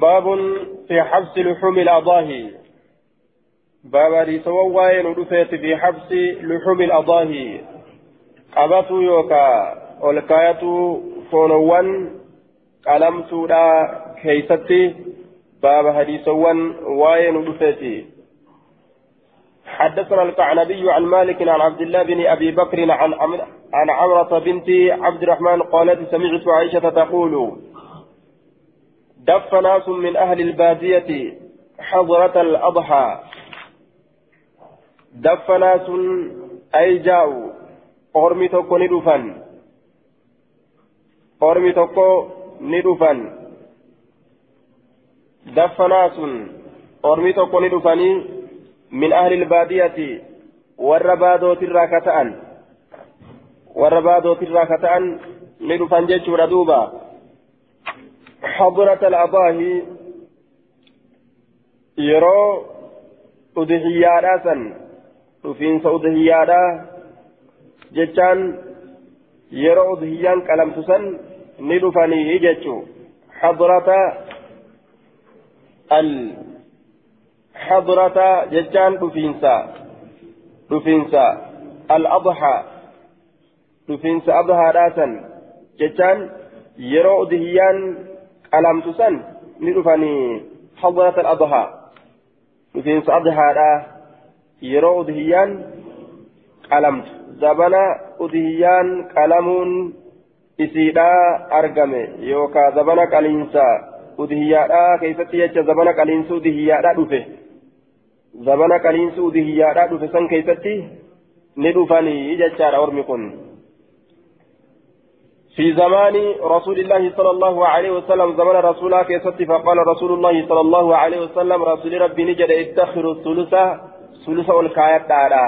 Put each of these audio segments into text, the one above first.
باب في حبس لحوم الأضاحي. باب ريسوا وين ودفيت في حبس لحوم الأضاحي. قبطوا يوكا والكاية فونوان قلمتوا لا كيستي باب حديثوان وين ودفيت حدثنا القعنبي عن مالك عن عبد الله بن أبي بكر عن عمرة بنت عبد الرحمن قالت سمعت عائشة تقول دف ناس من أهل البادية حضرة الأضحى. دف ناس أي جاءوا أرمي توكو ندفن أرمي توكو ندفن دف ناس أرمي توكو ندفني من أهل البادية. والربادوت الراكتان والربادوت الراكتان ندفن جيش دوبا. حضرة الأضاحي يرو أضحيادا سن رفينس أضحيادا جتان يرو أضحيان كلام سن ندفني جتشو. حضرة ال حضرة جتان رفينسا رفينسا الأضحى. رفينس أضحى راسا. جتان يرو أضحيان san ni dhufanii حضرة الأضحى مثل أضحى yeroo udhiyyaan qalamtu zabana udhiyyaan qalamuun isiidhaa argame yookaan zabana qaliinsa udhiyyaadhaa keessatti jecha zabana qaliinsa udhiyyaadhaa dhufe zabana qaliinsa udhiyyaadhaa dhufe san keessatti ni dhufanii jechaadha ormi kun. في زمان رسول الله صلى الله عليه وسلم زمان رسولا كيست فقال رسول الله صلى الله عليه وسلم رسول ربي نجد ادخروا الثلث ثلث والكايات دارا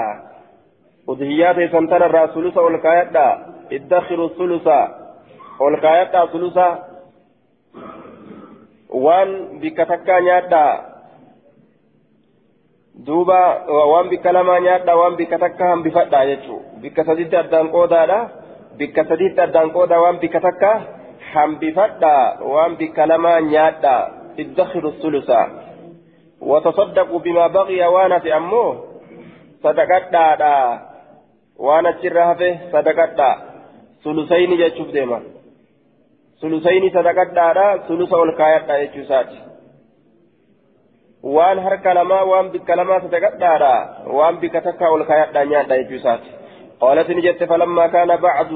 ودهيات سنتنا الرسول والكايات دا ادخروا الثلث والكايات دا ثلث وان بكتكا نيادا دوبا وان بكلمة نيادا وان بكتكا هم بفتا يجو بكتدت الدان قودا bikka sadiitti addaan qooda waan bikka takka hambifadha waan bikka lamaa nyaadha iddakhiru sulusa وتصدقوا بما بغي وأنا في أمه صدقتا وأنا تشرها فيه صدقتا ثلثين جاتشوف ديما ثلثين صدقتا ثلث والكايتا يجوسات waan harka lamaa waan bikka lamaa sadaqadhaadha waan bikka takka ol kaayadhaa nyaadha jechuusaati قالت نجت فلما كان بعد.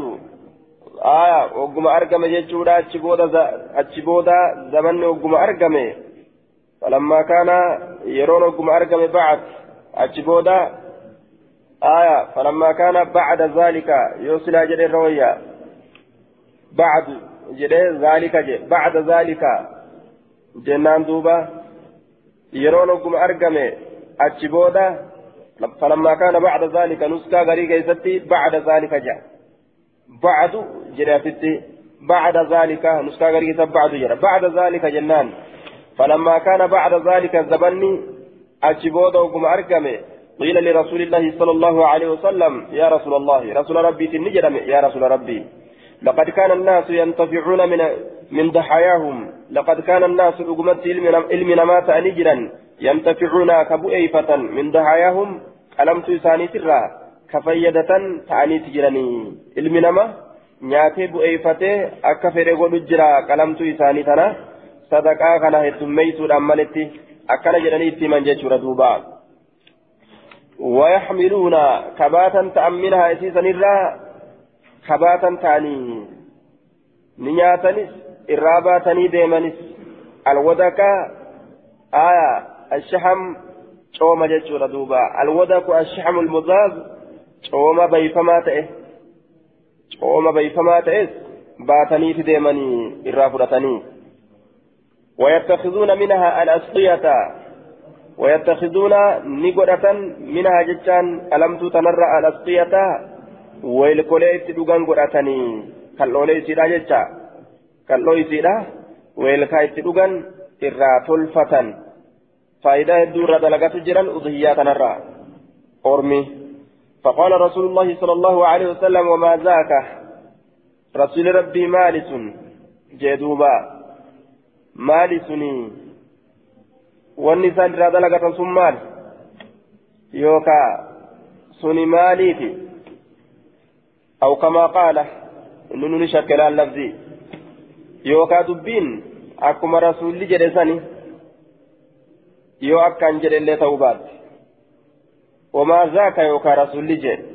آية وقم أرقم جيشودا أتشبودا زمن وقم أرقم. فلما كان يرون وقم أرقم بعد أتشبودا آية فلما كان بعد ذلك يوصل أجل الروية بعد جده ذلك جي بعد ذلك. جنان دوبا. يرون وقم أرقم أتشبودا فلما كان بعد ذلك نسكا غريقة يستي بعد ذلك جاء. بعد جراتي بعد ذلك نسكا غريقة بعد جرا بعد ذلك جنان. فلما كان بعد ذلك الزبني أجبود وقم أرقمه قيل لرسول الله صلى الله عليه وسلم يا رسول الله رسول ربي تنجرم يا رسول ربي لقد كان الناس ينتفعون من من ضحاياهم. لقد كان الناس بقمت علم نمات أنجرا ينتفعون كبؤيفة من ضحاياهم qalamtu isaaniitirraa ka fayyadatan ta'aniiti jiranii ilmi nama nyaatee bu'eeffatee akka fedhe godhu jira qalamtu isaanii tana sadaqaa kana heddummeeysuudhaan malitti akkana jedhanii itti himan jechuudha duuba ويحملون كباتا تأمنها إسيسا إرى كباتا تاني نياتنس إراباتني ديمنس الودكا آية الشحم cooma jechuudha duuba. Alwadaku ashaxmu lmudaaz cooma bayfamaa ta'e. Cooma bayfamaa ta'es baataniiti deemanii irraa fudhatanii. ويتخذون منها الأسقية ويتخذون نقرة منها جتان ألمت تنرى الأسقية ويلكولي تدوغان قرأتني كالولي سيدا جتا كالولي سيدا ويلكاي تدوغان إرى تلفة فائدة الدورة دلقات جرا أضحيات نرى أرمي فقال رسول الله صلى الله عليه وسلم وما ذاك رسول ربي مالس جدوبا maali sunii wanni isaan irraa dalagatan sun maali yookaa suni maaliifi aw kamaa qaala inni nuni shakkelaan lafzi yookaa dubbiin akkuma rasuulli jedhe sani yoo akkaan jedhe illee ta'uu baatte wamaa zaaka yookaa rasuulli jedhe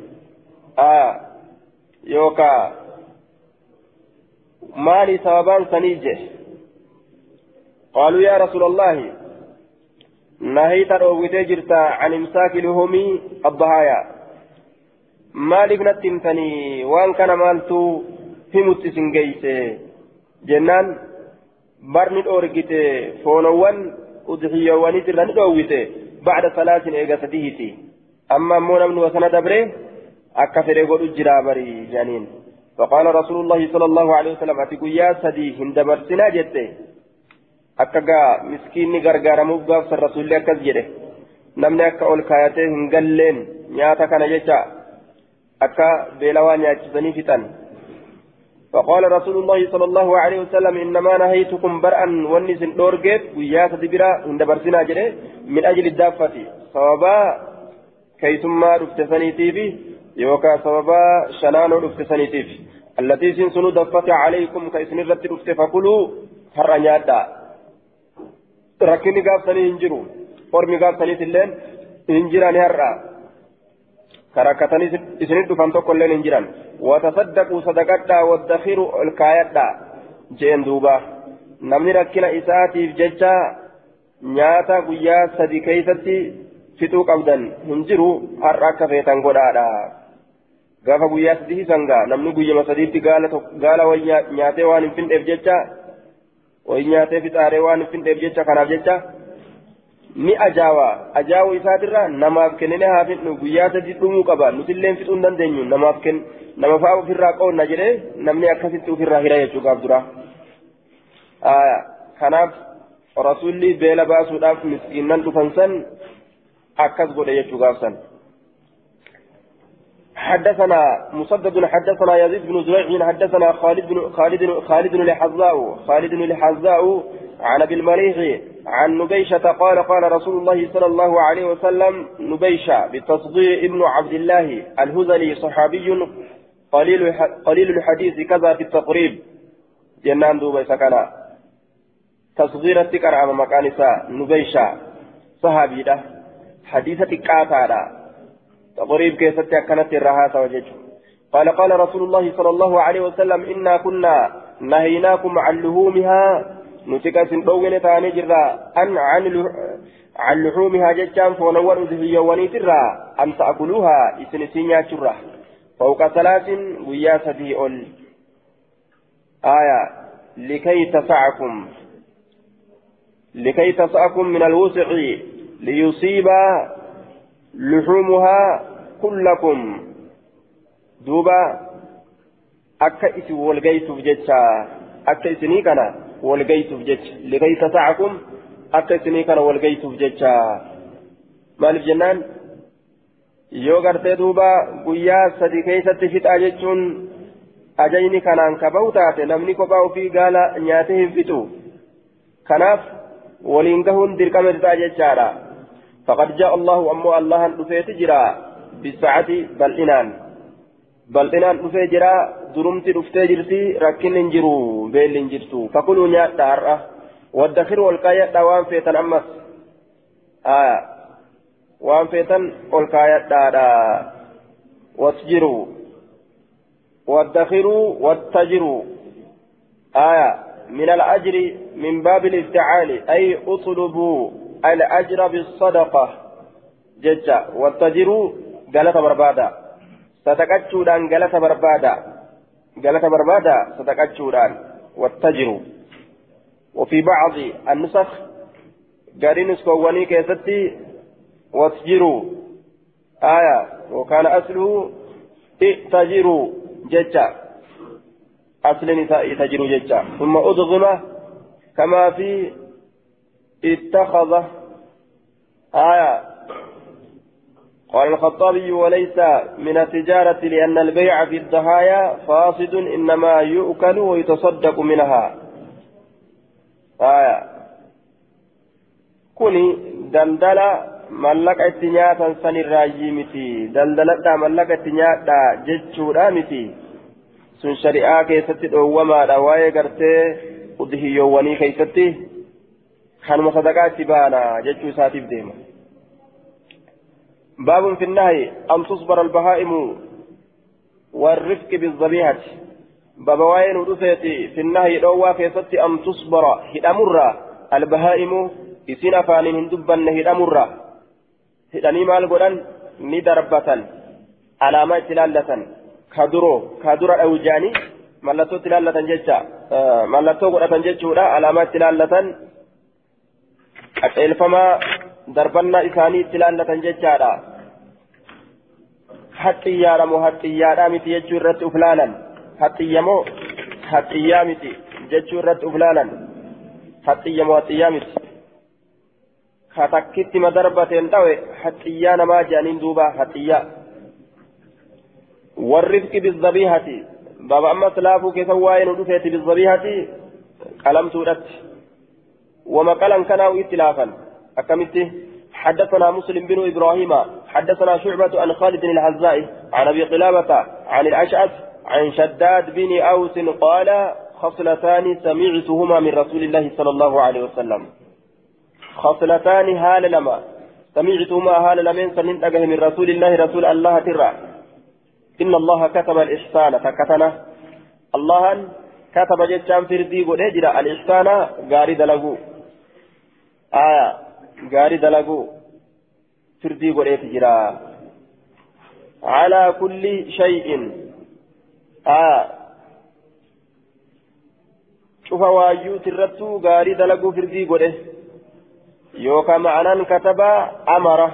aa yookaa maali sababaan sanii jedhe يا رسول الله نهيت رويتي جرتا عن امساك لهمي الضحايا maaliif natti himtanii waan kana maaltu himutti isin geeyse jennaan barni dhoorgite foonowwan udhiyyoowwanis irra ni dhoowwite bacda salaatin eega sadiiti amma ammoo namni wasana dabre akka fedhe godhu jira bari janiin. فقال رسول الله صلى الله عليه وسلم أتي يا سدي هند برسنا جت أكا مسكين غرغر مبغاف الرسول الله كذجره نمني أكا أول كايته هنقلين نياتا كان جتا أكا بيلوان يأتسني فتن فقال رسول الله صلى الله عليه وسلم إنما نهيتكم برأا ونس دورجيت ويا تدبرا عند برسنا جري من أجل الدافة. صوابا كيتما رفتسني تيبي يوكا صوابا شنانو رفتسني تيبي التي سنسنو دفت عليكم كيسن الرت رفت فكلوا هرنيادا ركني قابسني هنجرو فرمي قابسني تلين هنجراني هرّا. كركتني إسنين دفن تقول لين جيران وتصدقوا صدقتا وادخروا الكايتا جين دوبا نمني ركنا إساتيف ججا نياتا قيا كيستي fituu qabdan hin jiru har'a akka feetan godhaadha gaafa guyyaa sadii sangaa namni guyyama sadiitti gaala wayii nyaatee waan hin findeef jecha wayii nyaatee fixaaree waan hin findeef jecha kanaaf jecha ni ajaawa ajaawu isaatirra namaaf kennine haa fidhu guyyaa sadi dhumuu qaba nutilleen fixuu hin dandeenyu namaaf kenn nama fa'aa ofirraa qoonna jedhee namni akkasitti ofirraa hira jechuu gaaf dura. Kanaaf rasuulli beela baasuudhaaf miskiinnan dhufan san akkas godhe jechuu gaaf حدثنا مسدد حدثنا يزيد بن زريع حدثنا خالد بن خالد خالد الحذاء خالد الحذاء عن ابي المليح عن نبيشة قال قال رسول الله صلى الله عليه وسلم نبيشة بالتصغير ابن عبد الله الهذلي صحابي قليل قليل الحديث كذا في التقريب. جنان دوبي سكنا تصغير التكر على مكان نبيشة. صحابي ده. حديثة كاتا تقريب كيست كانت الرهاسة وجهه. قال قال رسول الله صلى الله عليه وسلم إنا كنا نهيناكم عن لهومها نتكا سندوغن تاني جرا أن عن عن لحومها ججان فونور ذهي ونيترا أن تأكلوها. إسنسينيا شرا فوق ثلاث ويا سدي آية لكي تسعكم. لكي تسعكم من الوسع ليصيب لحومها كلكم. دوبا أكا إسي والغيتو جتشا أكا إسني كان والغيتو جتش. لكي تسعكم أكا إسني كان والغيتو جتشا مالف جنان؟ Yoo gartee duuba guyyaa sadi keessatti fixaa jechuun ajayni kanaan kaba'u taate namni kophaa ofii gaala nyaatee hin fixu kanaaf waliin gahuun dirqama isaa jechaadha فقد جاء الله أمو الله دفيت جرا بالساعة بل إنان بل إنان دفيت جرا درمت دفتي جرتي ركن انجرو بيل انجرتو فكلوا نيات دارة والدخر والكاية دوام فيتن أمس آية وان فيتن والكاية دارة واسجروا والدخروا واتجروا آية من الأجر من باب الافتعال أي اطلبوا الأجر بالصدقة ججا واتجروا قالت بربادا ستكتشودان قالت بربادا قالت بربادا ستكتشودان واتجروا وفي بعض النسخ قارين اسكواني كيستي واتجروا آية. وكان أصله ائتجروا ججا. أصل نساء ائتجروا ججا. ثم أضغم كما في اتخذ. آية. قال الخطابي وليس من التجارة لأن البيع في الضحايا فاسد إنما يؤكل ويتصدق منها. آية. كوني دلدلة mallaqa itti nyaatan san irraayyii miti daldaladhaa mallaqa itti nyaadhaa jechuudha miti sun shari'aa keessatti dhoowwamaadha waa'ee gartee udhiyyoowwanii keessatti kanuma sadaqaa itti baana jechuu isaatiif deema باب في النهي أن تصبر البهائم والرفق بالذبيحة باب وين ودفيتي في النهي دوا كيست أن تصبر هدمر البهائم إسين أفان هندبن هدمر هدني مال قدن ندربة علامة تلالة كدرو كدر أوجاني ملتو تلالة ججا ملتو قدن ججورا علامة تلالة أتلفما darbannaa isaanii itti laallatan jechaadha haxxiyyaadha moo haxxiyyaadha miti jechuu irratti uf laalan haxxiyya moo haxxiyyaa miti jechuu irratti uf laalan haxxiyya moo haxxiyyaa miti ka takkitti ma darbateen dhawe haxxiyyaa namaa jedhaniin duuba haxxiyyaa warrifqi bizzabiihati baba amma silaafuu keessan waa'ee nu dhufeeti bizzabiihati qalamtuudhatti kanaa itti laafan أكملت حدثنا مسلم بن إبراهيم حدثنا شعبة عن خالد الحزاء عن أبي قلابة عن الأشعث عن شداد بن أوس قال خصلتان سمعتهما من رسول الله صلى الله عليه وسلم خصلتان هال لما. سمعتهما هال لمن سنين من رسول الله رسول الله ترى. إن الله كتب الإحسان فكتنا الله كتب جتشان فردي قد الإحسان قارد له آية gaarii dalaguu firdii godheeti jira calaa kulli shay'in cufa waayyuu tirrattuu gaarii dalaguu firdii godhe yookaan ma'anaan katabaa amara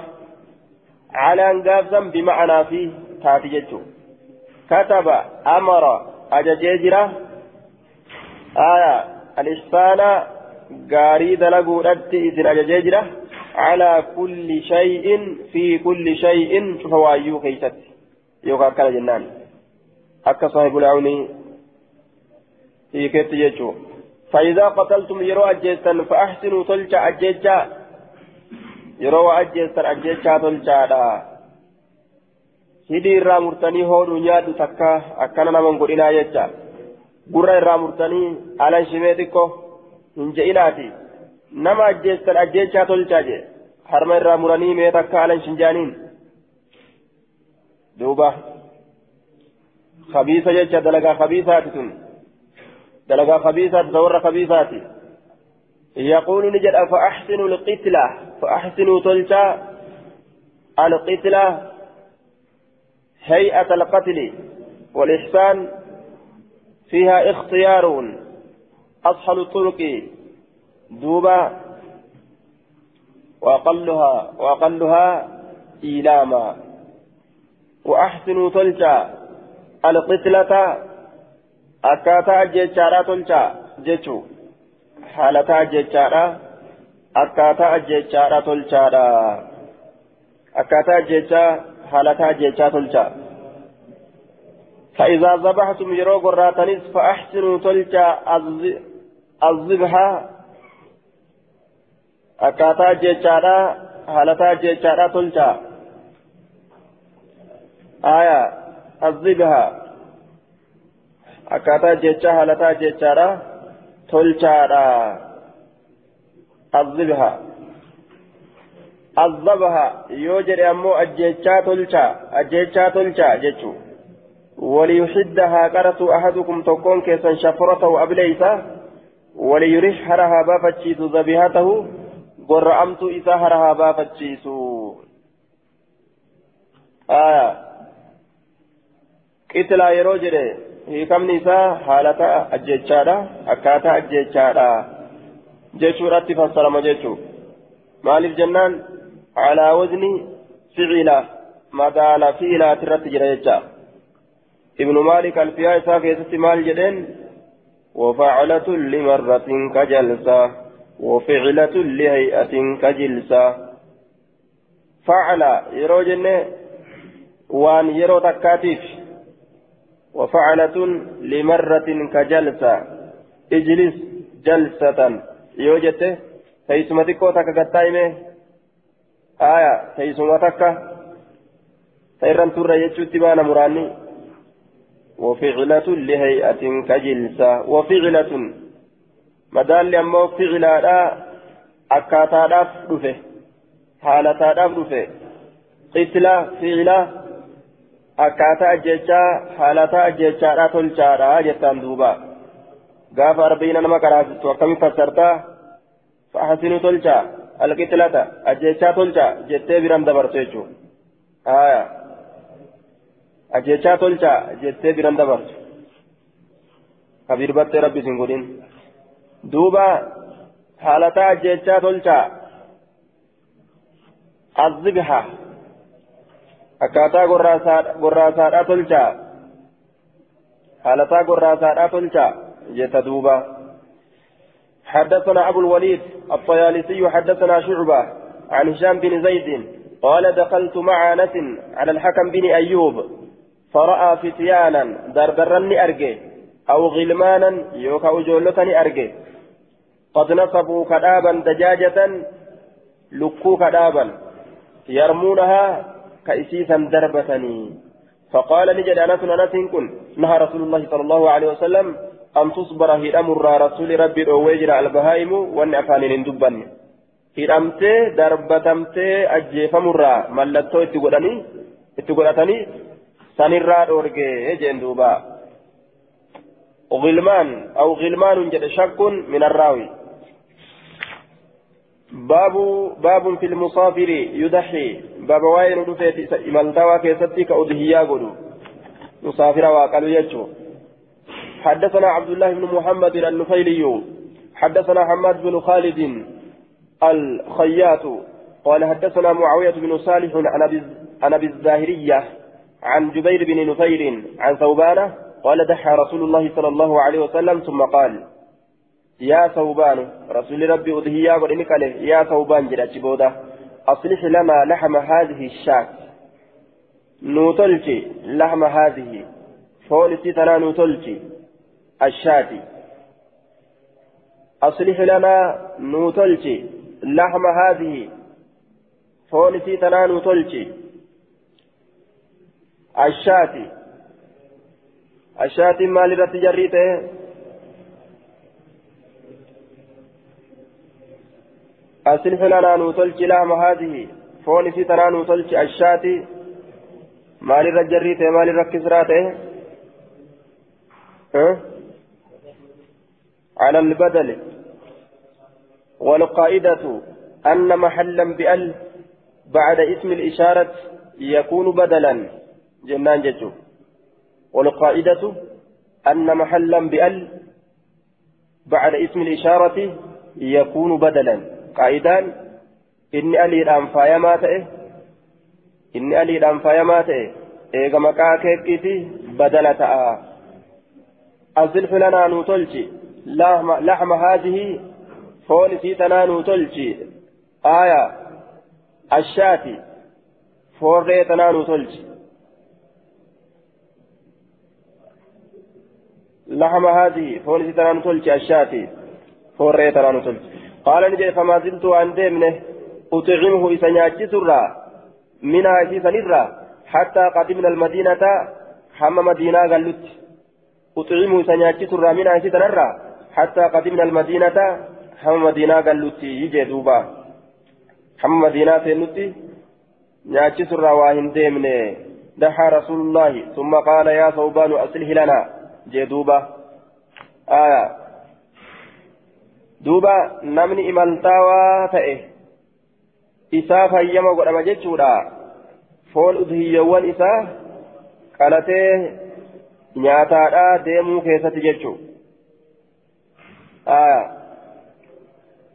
calaan gaafsan bima'anaa fi taati jechuun kataba amara ajajee jira al-ihsaana gaarii dalaguudhatti isin ajajee jira calaa kulli shay'in fi kulli shay'in cufa waayyuu keeysatti yookaan akkana jennaan akka saahibulaa'uni hiiketti jechuu فإذا قتلتم يرو أجيسا فأحسنوا تلجا أجيجا يرو أجيسا أجيجا تلجا hidii irraa murtanii hoodhu nyaadhu takka akkana naman godhinaa jecha gurra irraa murtanii alan shimee xiqqoo hin je'inaati nama ajjeessan ajjeechaa tolchaa jee harma irraa muranii mee takka alan shinjaaniin duuba kabiisa jecha dalagaa kabiisaati tun Dalagaa kabiisaati tawarra kabiisaati يقول نجد فأحسنوا القتلة؟ فأحسنوا تلتا القتلة هيئة القتل والإحسان فيها اختيار أسهل الطرق دوبا وأقلها وأقلها إيلاما. وأحسنوا تلجا القتلة أكاتا جيتشارا تلجا جيتشو حالتا جيتشارا أكاتا جيتشارا تلجا أكاتا جيتشا حالتا جيتشا تلجا فإذا ذبحتم يرو قراتنس فأحسنوا تلجا الذبح akkaataa jechaadha haalataa jechaadha tolcha aya azibha akkaataa jecha haalataa jechaadha tolchaadha azibha azabaha yoo jedhe ammoo ajjechaa tolcha ajjechaa tolcha jechuu وليحدها قرة أحدكم تكون كيسا شفرته أبليسا وليرح هرها بافتشيت ذبيحته gorra'amtuu isaa harahaa baafachiisu qitlaa yeroo jedhe hiikamni isaa haalata ajjechaadha akkaataa ajjechaadha jechuudhatti fassarama jechuu maaliif jennaan calaa wazni ficila madaala fiilaati irratti jira jecha ibnu maalik alfiyaa isaa keessatti maal jedheen وفعلة لمرة كجلسة وفعلة لهيئة كجلسة فعل يرو جنة وان يرو تكاتيف وفعلة لمرة كجلسة اجلس جلسة xiqqoo takka gattaa'ime aya teessuma takka ta irran turre jechuutti baana muraanni وفعلة لهيئة كجلسة وفعلة مدال أمو فعلة أكاتا دفه حالتا دفه قتلة فعلة akkaataa ajjechaa haalataa ajjechaadhaa tolchaadha jettaan duuba gaafa arbiina nama karaasistu akkami fassartaa fa'asinuu tolchaa alqixilata ajjechaa tolchaa jettee biran dabartu jechuudha ajjechaa tolchaa jettee biran dabartu kabirbattee rabbi sin godhin duuba haalataa ajjechaa tolchaa azibha akkaataa gorraasaadhaa tolchaa haalataa gorraasaadhaa tolchaa jetta duuba. حدثنا أبو الوليد الطيالسي حدثنا شعبة عن هشام بن زيد قال دخلت مع أنس على الحكم بن أيوب فرأى فتيانا دردرني أرجي أو غلمانا يوكا أجولتني أرجي قد نصبوا كدابا دجاجة لكوا كدابا يرمونها كأسيسا دربتني. فقال نجد أنس أنس كن نهى رسول الله صلى الله عليه وسلم أن تصبر هدأمر رسول ربي أويجر البهائم وأن أفانين دبن هدأمتي دربتمتي أجيفمرا ملتو اتقلني اتقلتني سنرى أورجي جين دوبا. غلمان أو غلمان جد شك من الراوي. باب باب في المسافر يضحي. باب وين رفيت ملتوى كيستي كأضحيا قدو. مسافر وقالوا يجو. حدثنا عبد الله بن محمد النفيلي. حدثنا حماد بن خالد الخياط. قال حدثنا معاوية بن صالح عن أبي الزاهرية عن جبير بن نفير عن ثوبانة قال دحى رسول الله صلى الله عليه وسلم ثم قال يا ثوبان رسول ربي أدهيا قل يا ثوبان جل بودا. أصلح لنا لحم هذه الشاة. نوتلتي لحم هذه. فولتي تنا نوتلتي الشاة. أصلح لنا نوتلتي لحم هذه. فولتي تنا نوتلتي الشاة. الشاة مال رتجريته أصلح لنا نوتلج لام هذه فون في تنا نوتلج الشاتي مال الرجريته مال الركسراته أه؟ على البدل. والقاعدة أن محلا بأل بعد اسم الإشارة يكون بدلا. جنان ججو. والقاعدة أن محلا بأل بعد اسم الإشارة يكون بدلا. Qaa'idaan inni aliidhaan faayamaa ta'e inni aliidhaan faayamaa ta'e eega maqaa keekkiiti badala ta'a azilxu lanaa nuu tolchi laxma haadihi foon isii tanaa nuu tolchi aaya ashaati foorree tanaa nuu tolchi لحم هذه فون ستران تلشي الشاتي فور تران تلشي قال نجي فما زلت عن ديمنه أطعمه إسنياتي سرا منها إسيسا نرا حتى قدمنا المدينة حم مدينة قلت أطعمه إسنياتي سرا منها إسيسا نرا حتى قدمنا المدينة حم مدينة قلت يجي دوبا. حم مدينة سنتي نياتي سرا واهن ديمنه. دحى رسول الله ثم قال يا ثوبان أصله لنا جدوبة آية. Duuba namni imaltaawaa ta'e isaa fayyama godhama jechuudha foon udhiyyawwan isaa qalatee nyaataadhaa deemuu keessatti jechuu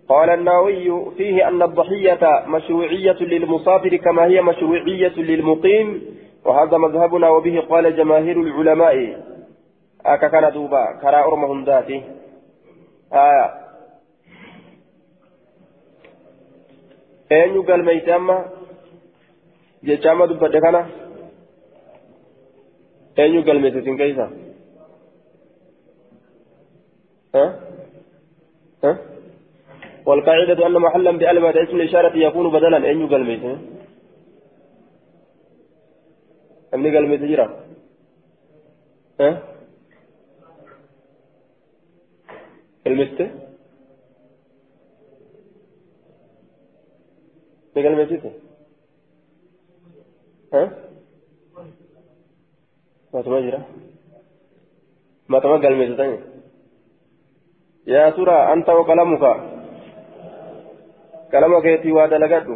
قال النووي فيه أن الضحية مشروعية للمسافر كما هي مشروعية للمقيم وهذا مذهبنا وبه قال جماهير العلماء أكا كان دوبا كرا أرمهم ذاتي آية eenyu galmeeyse amma jecha amma dubbadde kana? Eenyu galmeeyse sin keeysa والقاعدة أن محلا بعد اسم الإشارة يكون بدلا أن يقال ميت أمني قال ميت جرا ها المست ميت ها ما تمجرا ما تمجر ميت يا ترى أنت وقلمك keetii waa dalagadhu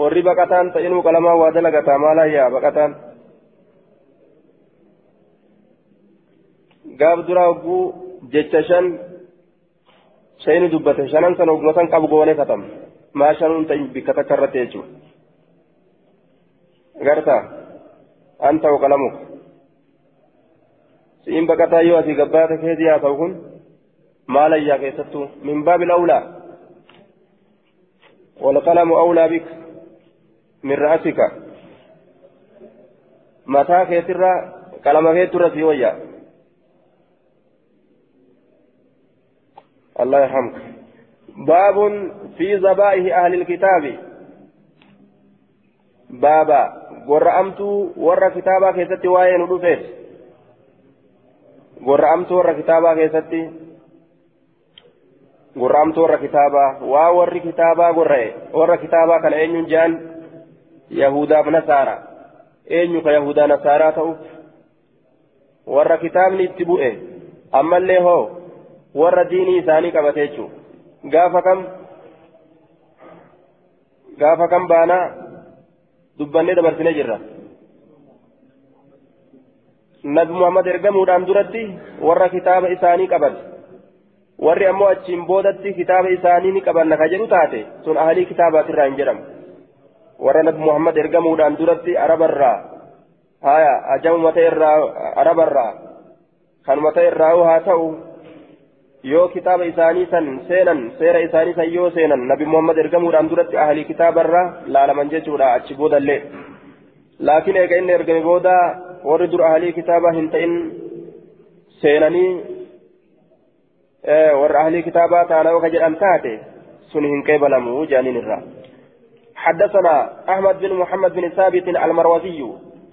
warri baqataan ta'inuu qalamaa waa dalagataa maalayyaa baqataan gaaf duraa hogguu jecha shan san qabu goone katam maa shanuun ta'in bikka takka irratti jechuudha gartaa an ta'u qalamuka si'in baqataa yoo asii gabbaata keetii haa ta'u kun مالا يا كيستو من باب الأولى والقلم أولى بك من رأسك متى كيتر قلم كيتر سيويا الله يرحمك باب في ذبائح أهل الكتاب بابا ورأمت ور كتابا كيستي وين ودفت ورأمت ور كتابا كيستي kitaabaa waa warri kitaabaa gurra'e warra kitaabaa kana eenyuun jaan yahudaaf nasaara eenyu ka yahudaa nasaaraa ta'uuf warra kitaabni itti bu'e ammallee hoo warra diinii isaanii qabate jechuudha. Gaafa kam? Gaafa kam baanaa dubbannee dabarsinee jirra? Nabi muhammad ergamuudhaan duratti warra kitaaba isaanii qabate warri ammoo achiin boodatti kitaaba isaanii ni qabanna ka jedhu taate sun ahalii kitaabatirraa hin jedhamu. Warra nabi muhammad ergamuudhaan duratti arabarraa haya ajamu mata irraa arabarraa kan mata irraa haa ta'u yoo kitaaba isaanii san seenan seera isaanii san yoo seenan nabi muhammad ergamuudhaan duratti ahalii kitaabarraa laalaman jechuudha achi boodallee laakiin eega inni ergame booda warri dur ahalii kitaaba hin ta'in seenanii warra ahlii kitaabaa taana yoo kajedhan taate sun hin qeebalamu jaaniin irraa حدثنا أحمد بن محمد بن ثابت المروزي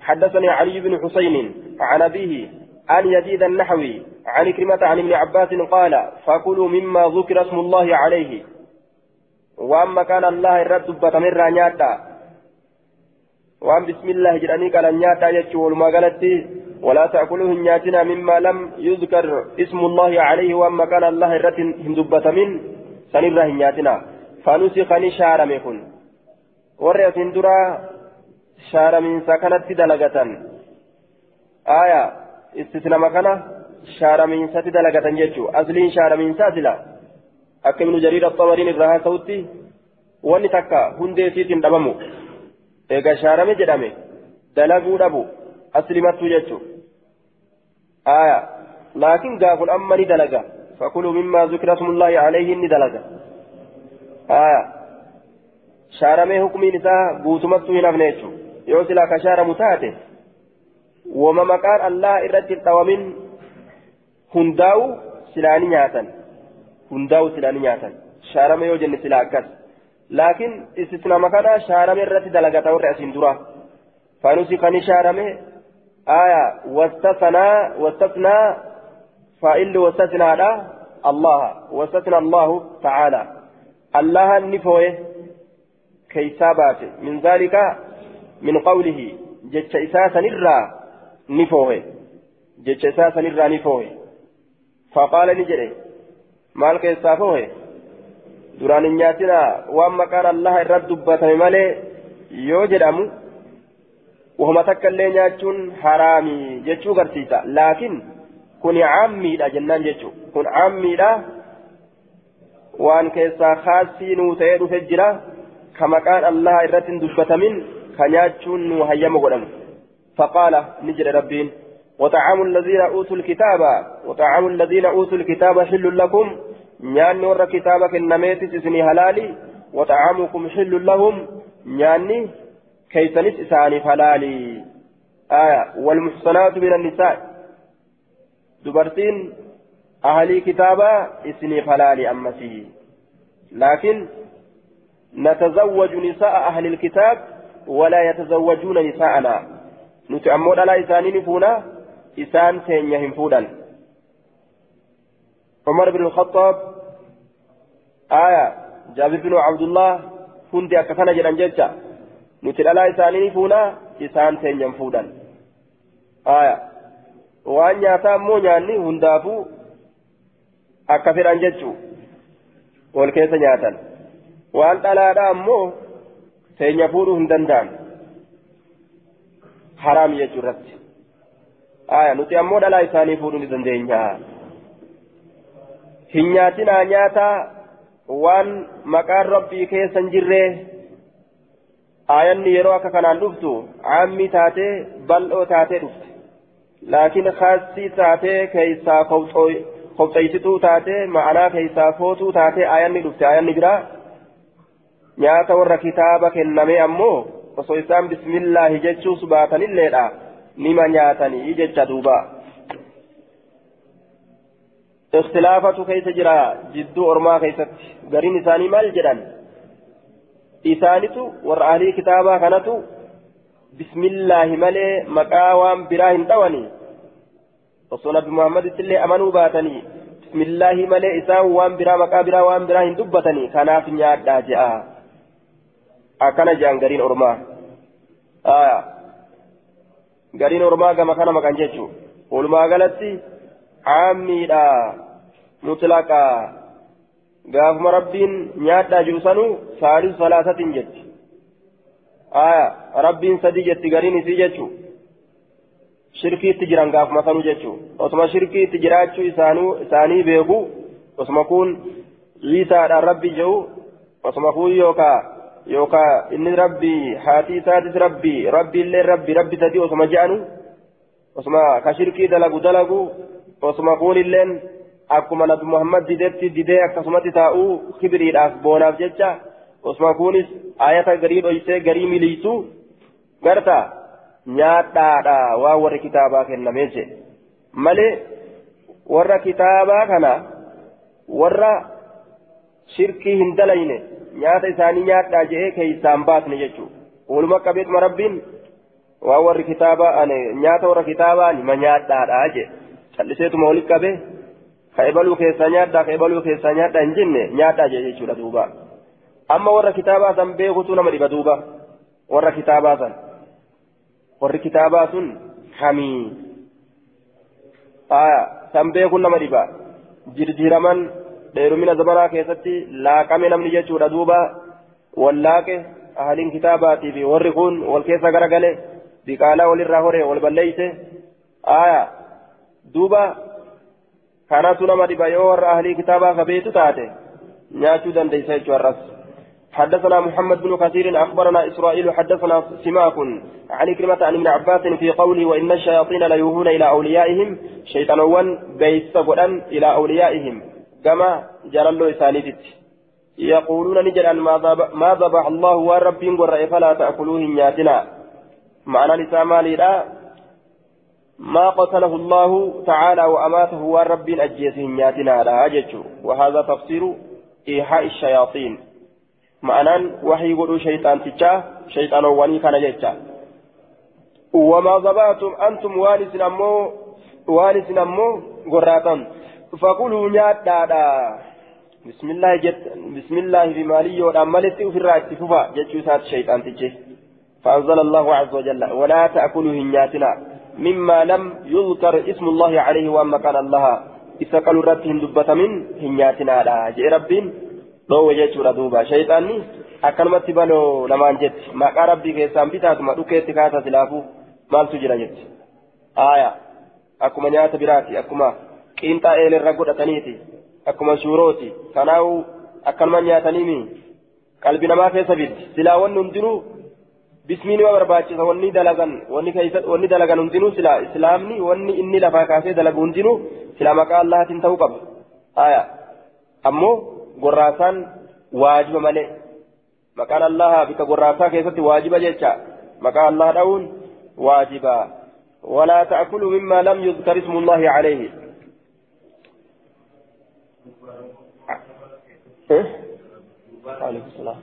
حدثني علي بن حسين عن أبيه عن يزيد النحوي عن كلمة عن ابن عباس قال فكلوا مما ذكر اسم الله عليه. وأما كان الله الرد بتمر نياتا وأن بسم الله جراني قال نياتا يجول ما قالت ولا تأكلوا هنياتنا مما لم يذكر اسم الله عليه. وأما كان الله الرت هندبة من سنرى هنياتنا فنسخ نشار مكن ورئة درا شار من سكنت دلقة آية استثناء مكانة. شار من ست دلقة جيتشو أصلين شار من ساتلا أكمل جرير الطبرين الرها صوتي واني تكا هندي سيتين دبمو إيقا شار مجرمي دلقوا دبو أسلمت جتشو آية لكن قافل أما ندلقا فكلوا مما ذكر اسم الله عليه ندلقا آية شارمي حكمي نساء بوتمت هنفنيتشو يوصل كشار متاته وما مكان الله إرد التوامين هنداو سلاني نياتا هنداو سلاني نياتا شارمي يوجن سلاكس لكن استثناء مكانا شارمي الرد دلقا ورأسين درا فنسي خني شارمي آية واستثنى واستثنى فإل واستثنى لا الله واستثنى الله تعالى الله النفوه كيسابات من ذلك من قوله جتش إساسا نرى نفوه جتش إساسا نرى نفوه فقال نجري مالك إسافوه duraan hin nyaatina waan maqaan allaha irratti dubbatame malee yoo jedhamu wahuma takka illee nyaachuun haraami jechuu garsiisa laakiin kun caammiidha jennaan jechuu kun caammiidha waan keessaa khaasii nuu ta'ee dhufe jira ka maqaan allaha irratti hin dubbatamin ka nyaachuun nuu hayyama godhamu faqaala ni jedhe rabbiin وطعام الذين أوتوا الكتاب وطعام الذين أوتوا الكتاب حل لكم. نياني ور كتابك النميت سسني هلالي وطعامكم حل لهم. نياني كيسنس إساني هلالي آية والمحصنات من النساء. دبرتين أهلي كتابا إسني فلالي أمتي. لكن نتزوج نساء أهل الكتاب ولا يتزوجون نساءنا. نتعمد على إسانين فونا إسان تينيهم فودا عمر بن الخطاب آية جابر بن عبد الله dhalaa isaanii fuuna isaan teenyan fuudhan aya waan nyaataa ammoo nyaanni hundaafuu akka fedhan jechuu wal keessa nyaatan waan dhalaadha ammoo teenya fuudhuu hin danda'an haraam jechuu irratti aya nuti ammoo dhalaa isaanii fuudhuu ni dandeenya hin nyaatinaa nyaataa waan maqaan rabbii keessa hin jirre aayanni yeroo akka kanaan dhuftu caammi taatee bal'oo taatee dhufte laakiin kaasii taatee keessaa kobxeessituu taatee ma'anaa keessaa footuu taatee aayanni dhufte aayanni biraa nyaata warra kitaaba kenname ammoo osoo isaan bismillaahi jechuus baatanilleedha nima nyaatanii jecha duubaa. اختلافة كيف جرى جدو أرما كيست قرين إساني مال جدان إسانيتو ورأهلي كتابا كانتو بسم الله ملي مقاوام براهن دواني وصونا بمحمد تلي أمنوا باتني بسم الله ملي إسان وان برا مقا برا وان براهن دبتني كاناف نياد داجئا أكنا جان قرين أرما آية قرين أرما كما كان مكان جيتشو ولما قالتي caammiidha mutlaqa gaafuma rabbiin nyaadhaa jiru sanuu saalisu salaasatiin jetti aya rabbiin sadii jetti gariin isii jechu shirkiitti jiran gaafuma sanuu jechu osuma shirkiitti jiraachuu isaanii beeku osuma kun ciisaadhaan rabbi jedhu osuma kun yookaa yookaa inni rabbi haati isaatis rabbi rabbiillee rabbi rabbi sadii osuma je'anu osuma ka shirkii dalagu dalagu osuma kuunilleen akkuma nabi muhammad didetti didee akkasumatti taa'uu kibiriidhaaf boonaaf jecha osuma kuunis ayata garii dhoysee garii miliisu garta nyaadhaadha waan warri kitaabaa kennamee jedhe malee warra kitaabaa kana warra shirkii hin dalayne nyaata isaanii nyaadhaa jedhee keeysaan baasne jechuudha walumaa qabeetuma rabbiin waan warri kitaabaa nyaata warra kitaabaa nima nyaadhaadha jedhe calliseetuma walitti qabe ka ebaluu keessaa nyaadhaa ka ebaluu keessaa nyaadhaa hin jenne nyaadhaa jee jechuudha duuba amma warra kitaabaa san beekutu nama dhiba duuba warra kitaabaa san warri kitaabaa sun kamii san beekun nama dhiba jirjiraman dheerumina zamanaa keessatti laaqame namni jechuudha duuba wallaaqe ahaliin kitaabaatii fi warri kun wal keessa garagale biqaalaa walirraa hore wal balleeyse aya duuba kanatu nama dhiba yoo warra ahlii kitaabaa kabeetu taate nyaachuu dandeeysa jechuu har'as حدثنا محمد بن كثير أخبرنا إسرائيل حدثنا سماك عن كلمة عن ابن عباس في قوله وإن الشياطين ليوهون إلى أوليائهم شيطانوان بيس إلى أوليائهم كما الله إسانيتت يقولون نجل ما ذبح الله والرب قرأ فلا تأكلوه نياتنا معنى لسامالي لا ما قتله الله تعالى وأماته والرب أجيسه نياتنا لا أجج وهذا تفسير إيحاء الشياطين معنى وحي يقولوا شيطان تجاه شيطان واني كان جيتشا وما ذبحتم أنتم وانس أمو وانس أمو قراتا فقولوا نياتا بسم الله جت بسم الله بمالي في الرأس ففا جتشو سات شيطان تجاه فأنزل الله عز وجل. ولا تأكلوا هنياتنا مما لم يذكر اسم الله عليه وأما كان الله. إذا قالوا رتهم دبة من هنياتنا لا. جئ ربين. dhoowwe jechuudha duuba shayxaanni akkanumatti baloo namaan jetti maqaa rabbii keessaan bitaatuma dhukeetti kaasa silaafuu maaltu jira jetti aaya akkuma nyaata biraati akkuma qiinxaa eelirra godhataniiti akkuma shuurooti kanaa'u akkanuma nyaataniimi qalbi namaa keessa biddi silaa wanni hundinuu bismii nima barbaachisa wanni dalagan wanni dalagan hundinuu silaa islaamni wanni inni lafaa kaasee dalagu hundinuu silaa maqaa allahaatiin ta'uu qaba aaya ammoo gorraasaan waajiba malee maqaan allaha bika gorraasaa keessatti waajiba jecha maqaa allah dha'uun waajiba ولا تأكلوا مما لم يذكر اسم الله عليه عليكم السلام.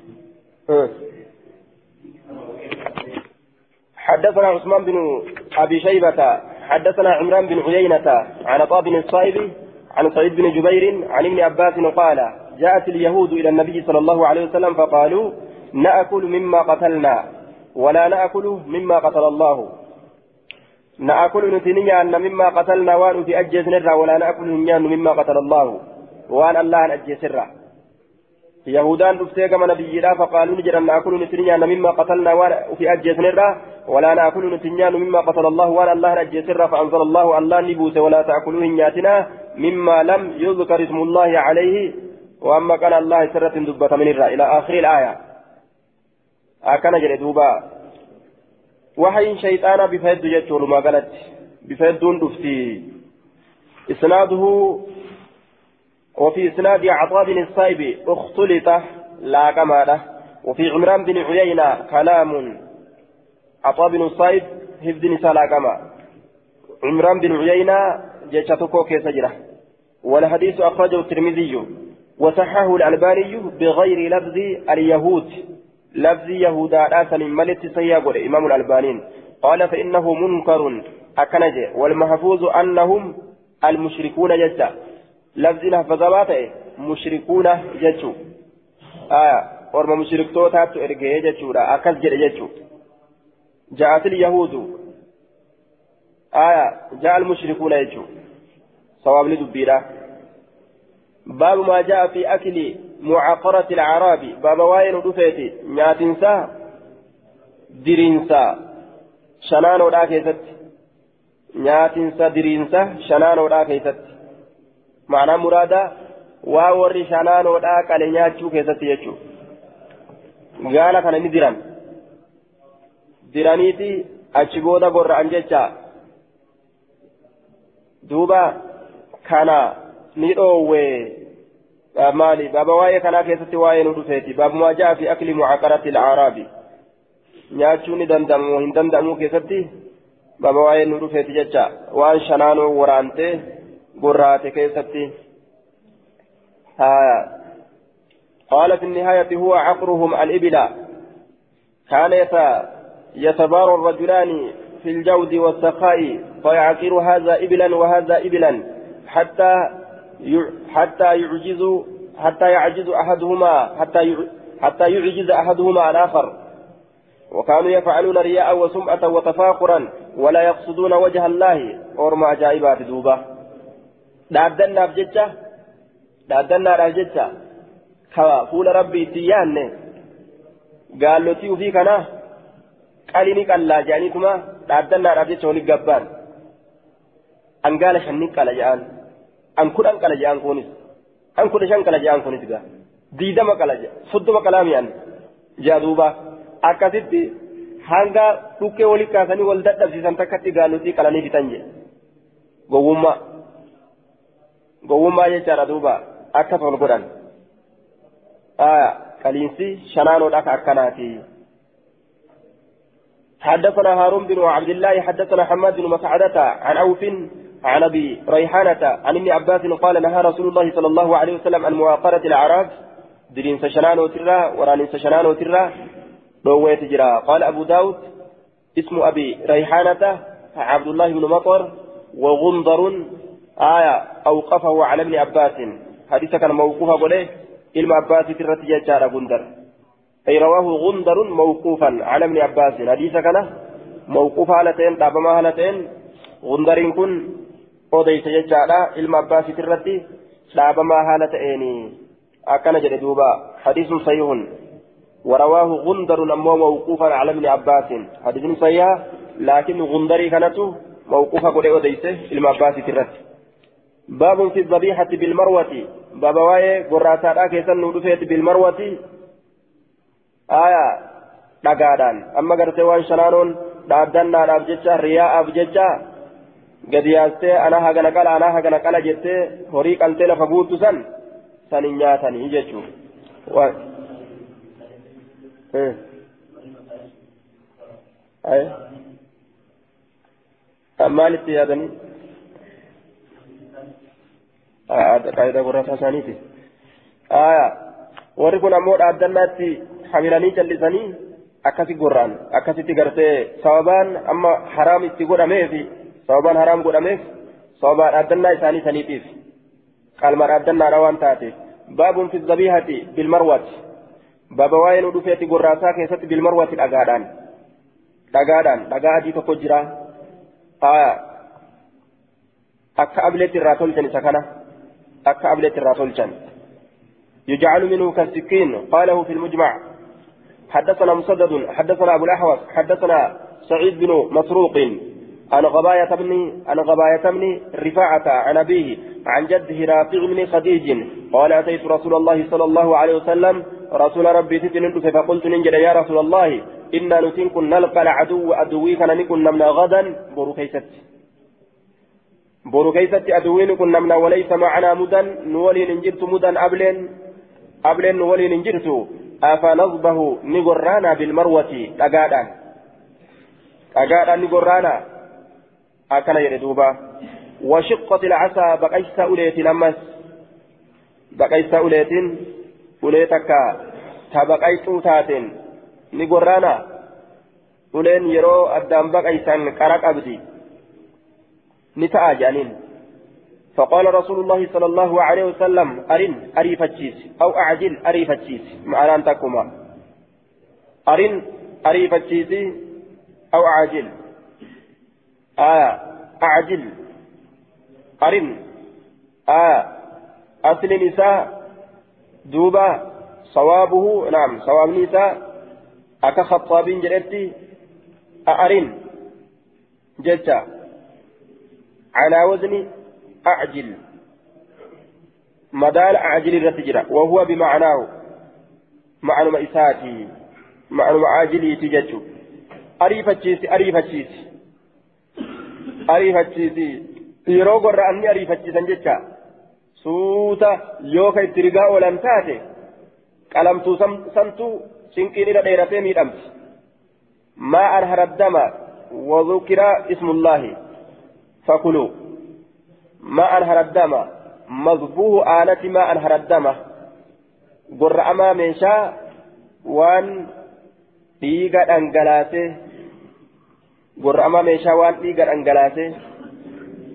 حدثنا عثمان بن أبي شيبة حدثنا عمران بن عيينة عن عطاء بن الصائب عن سعيد بن جبير عن ابن عباس قال جاءت اليهود إلى النبي صلى الله عليه وسلم فقالوا نأكل مما قتلنا ولا نأكل مما قتل الله. نأكل نتنيا أن مما قتلنا وان في نرى ولا نيان مما قتل الله. وان الله أجيس نرى يهودان دفتي كما نبي فقالوا نجرا نأكل نتنيا أن مما قتلنا وان في أجيس نرى ولا نأكل نتنيان مما قتل الله وان الله أجيس نرى فأنزل الله الله نبوس ولا تأكلوا نياتنا مما لم يذكر اسم الله عليه وأما كان الله سرة دبة من الرأي إلى آخر الآية أكن جل دوبا وحي شيطان بفيد جتشور ما قالت بفيد دون دفتي إسناده وفي إسناد عطاء بن الصائب اختلط لا كما وفي عمران بن عيينة كلام. عطاء بن الصائب هفد نساء لا كما. عمران بن عيينة جتشتكو كيسجرة والحديث أخرجه الترمذي. وصححه الألباني بغير لفظ اليهود. لفظ يهودا آسن ملت سيقول إمام الألبانين قال فإنه منكر أكنج والمحفوظ أنهم المشركون جدا لفظ لفظات مشركون جدوا آية ورم مشرك توتات إرجع جدوا أكز جد جاءت اليهود آية جاء المشركون جدوا صواب لدبيرا باب ما جاء في أكل معقرة العرب باب واين رفيتي نياتنسا درينسا شنانو دا كيست نياتنسا درينسا شنانو دا كيست معنى مرادا واوري شنانو دا قال نياتشو كيست يجو قال كان ندران diraniiti achi booda gorra'an jecha duuba kana ni dhoowwe maali baaba waa'ee kanaa keessatti waa'ee nu dhufeeti baabumaa ja'a fi akli mucaqarati alcaaraabi nyaachuu ni danda'amu hin danda'amu keessatti baaba waa'ee nu dhufeeti jecha waan shanaanoo waraantee gorraate keessatti. قال في النهاية هو عقرهم الإبل كان يتبارى الرجلان في الجود والسخاء فيعقر هذا إبلا وهذا إبلا حتى حتى يعجز حتى يعجز أحدهما حتى حتى يعجز أحدهما الآخر وكانوا يفعلون رياء وسمعة وتفاخرا ولا يقصدون وجه الله أورما عجائبات دوبة بججة دادنا بججة كوا فول ربي تيان قال له تيو في كنا قال لي قال لا جانيكما دادنا بججة ولقبان أن قال شنك قال جان an kudhan qala je'an kunis an kudha shan qala je'an kunis gaa diidama qala je'a soddoma qalaa mi'an je'a duuba akkasitti hanga dhukkee walii kaasanii wal dadhabsiisan takkatti gaalutii qalanii fitan jedhe gowwummaa gowwummaa jechaadha duuba akkas wal godhan. Qaliinsi shanaanoodha ka akkanaati حدثنا هارون بن عبد الله حدثنا حماد بن مسعدة عن عوف عن أبي ريحانة عن ابن عباس قال نهى رسول الله صلى الله عليه وسلم عن مواقرة الاعراب درين سشنان وترى وران سشنان وترى رويت جرا. قال أبو داود اسم أبي ريحانة عبد الله بن مطر وغندر آية أوقفه على ابن عباس. حديث كان موقوفا قوله علم عباس ترت جار غندر. أي رواه غندر موقوفا على ابن عباس. حديث كان موقوفا على تين تابما على تين. غندر كن jechaadha ilma abbaasiit irratti dhaabamaa haala ta'eeni akkana jedhe duuba hadiisun sayyihun ورواه غندر أمو موقوفا على ابن عباس. حديث صحيح. لكن غندري كانت موقوفة قد أوديسه إلما عباس ترت باب في الذبيحة بالمروة باب واي قراتات كيسن ندفت بالمروة آية dhagaadhaan amma gartee waan shanaanuun dhaabdannaadhaaf jecha riyaa'aaf jecha gadi yaastee anaa hagana qala anaa hagana qala jettee horii qaltee lafa guuttu san san hin nyaatanii jechuun maalitti yaadanii قاعدة قرصة ثانيتي آية وركن أمور أدناتي حملاني جلساني akkasi gorraan akkasitti gartee sababaan amma haraam itti godhameefi sababaan haraam godhameef sababaa dhaaddannaa isaanii saniitiif qalma dhaaddannaadha waan taateef baabun fi zabihati bilmarwati baaba waa'ee nu dhufeetti gorraasaa keessatti bilmarwati dhagaadhaan dhagaadhaan dhagaa adii tokko jira akka ableetti irraa tolchan isa kana akka ableetti irraa tolchan يجعل منه كالسكين قاله في المجمع حدثنا مسدد حدثنا أبو الأحوص حدثنا سعيد بن مسروق عن غباية بن عن غباية بن رفاعة عن أبيه عن جده رافع بن خديج قال أتيت رسول الله صلى الله عليه وسلم رسول ربي تتن فقلت ننجد يا رسول الله إنا نتن كن نلقى العدو أدوي كان نكن نمنا غدا بورو كيست بورو كيست أدوي نكن نمنا وليس معنا مدن نولي ننجرت مدن أبلين أبلين نولي ننجرت أفنصبه نقرانا بالمروة أقادا أقادا نقرانا أكن يردوبا وشقت العصا بقيت أوليت لمس بقيت أوليت أوليتك تبقيت تاتين نقرانا uleen yeroo addaan baqaysan qara qabdi. Ta'a jedhaniin فقال رسول الله صلى الله عليه وسلم أرن أريفتشيس أو أعجل أريفتشيس معنى أنتكما أرن أريفتشيس أو أعجل. آية أعجل. أرن آية أصل نساء دوبا صوابه نعم صواب نساء. أكا خطابين جلتي أرن. جتا على وزن أعجل مدال أعجل الرتجرة وهو بمعناه معنى مئساتي معنى معاجلي تججو أريفتشيس أريفتشيس أريفتشيس yeroo gorra anni ariifachiisan jecha suuta yoo ka itti rigaa oolan taate qalamtuu santuu cinqiin irra dheeratee miidhamti maa anhara dama wadukira ismullaahi fakuluu ما أنهر الدم. مذبوه آلة ما أنهر الدم. قر أما من شاء. وان ديغا أنجلاسه قر أما من شاء وان ديغا أنجلاسه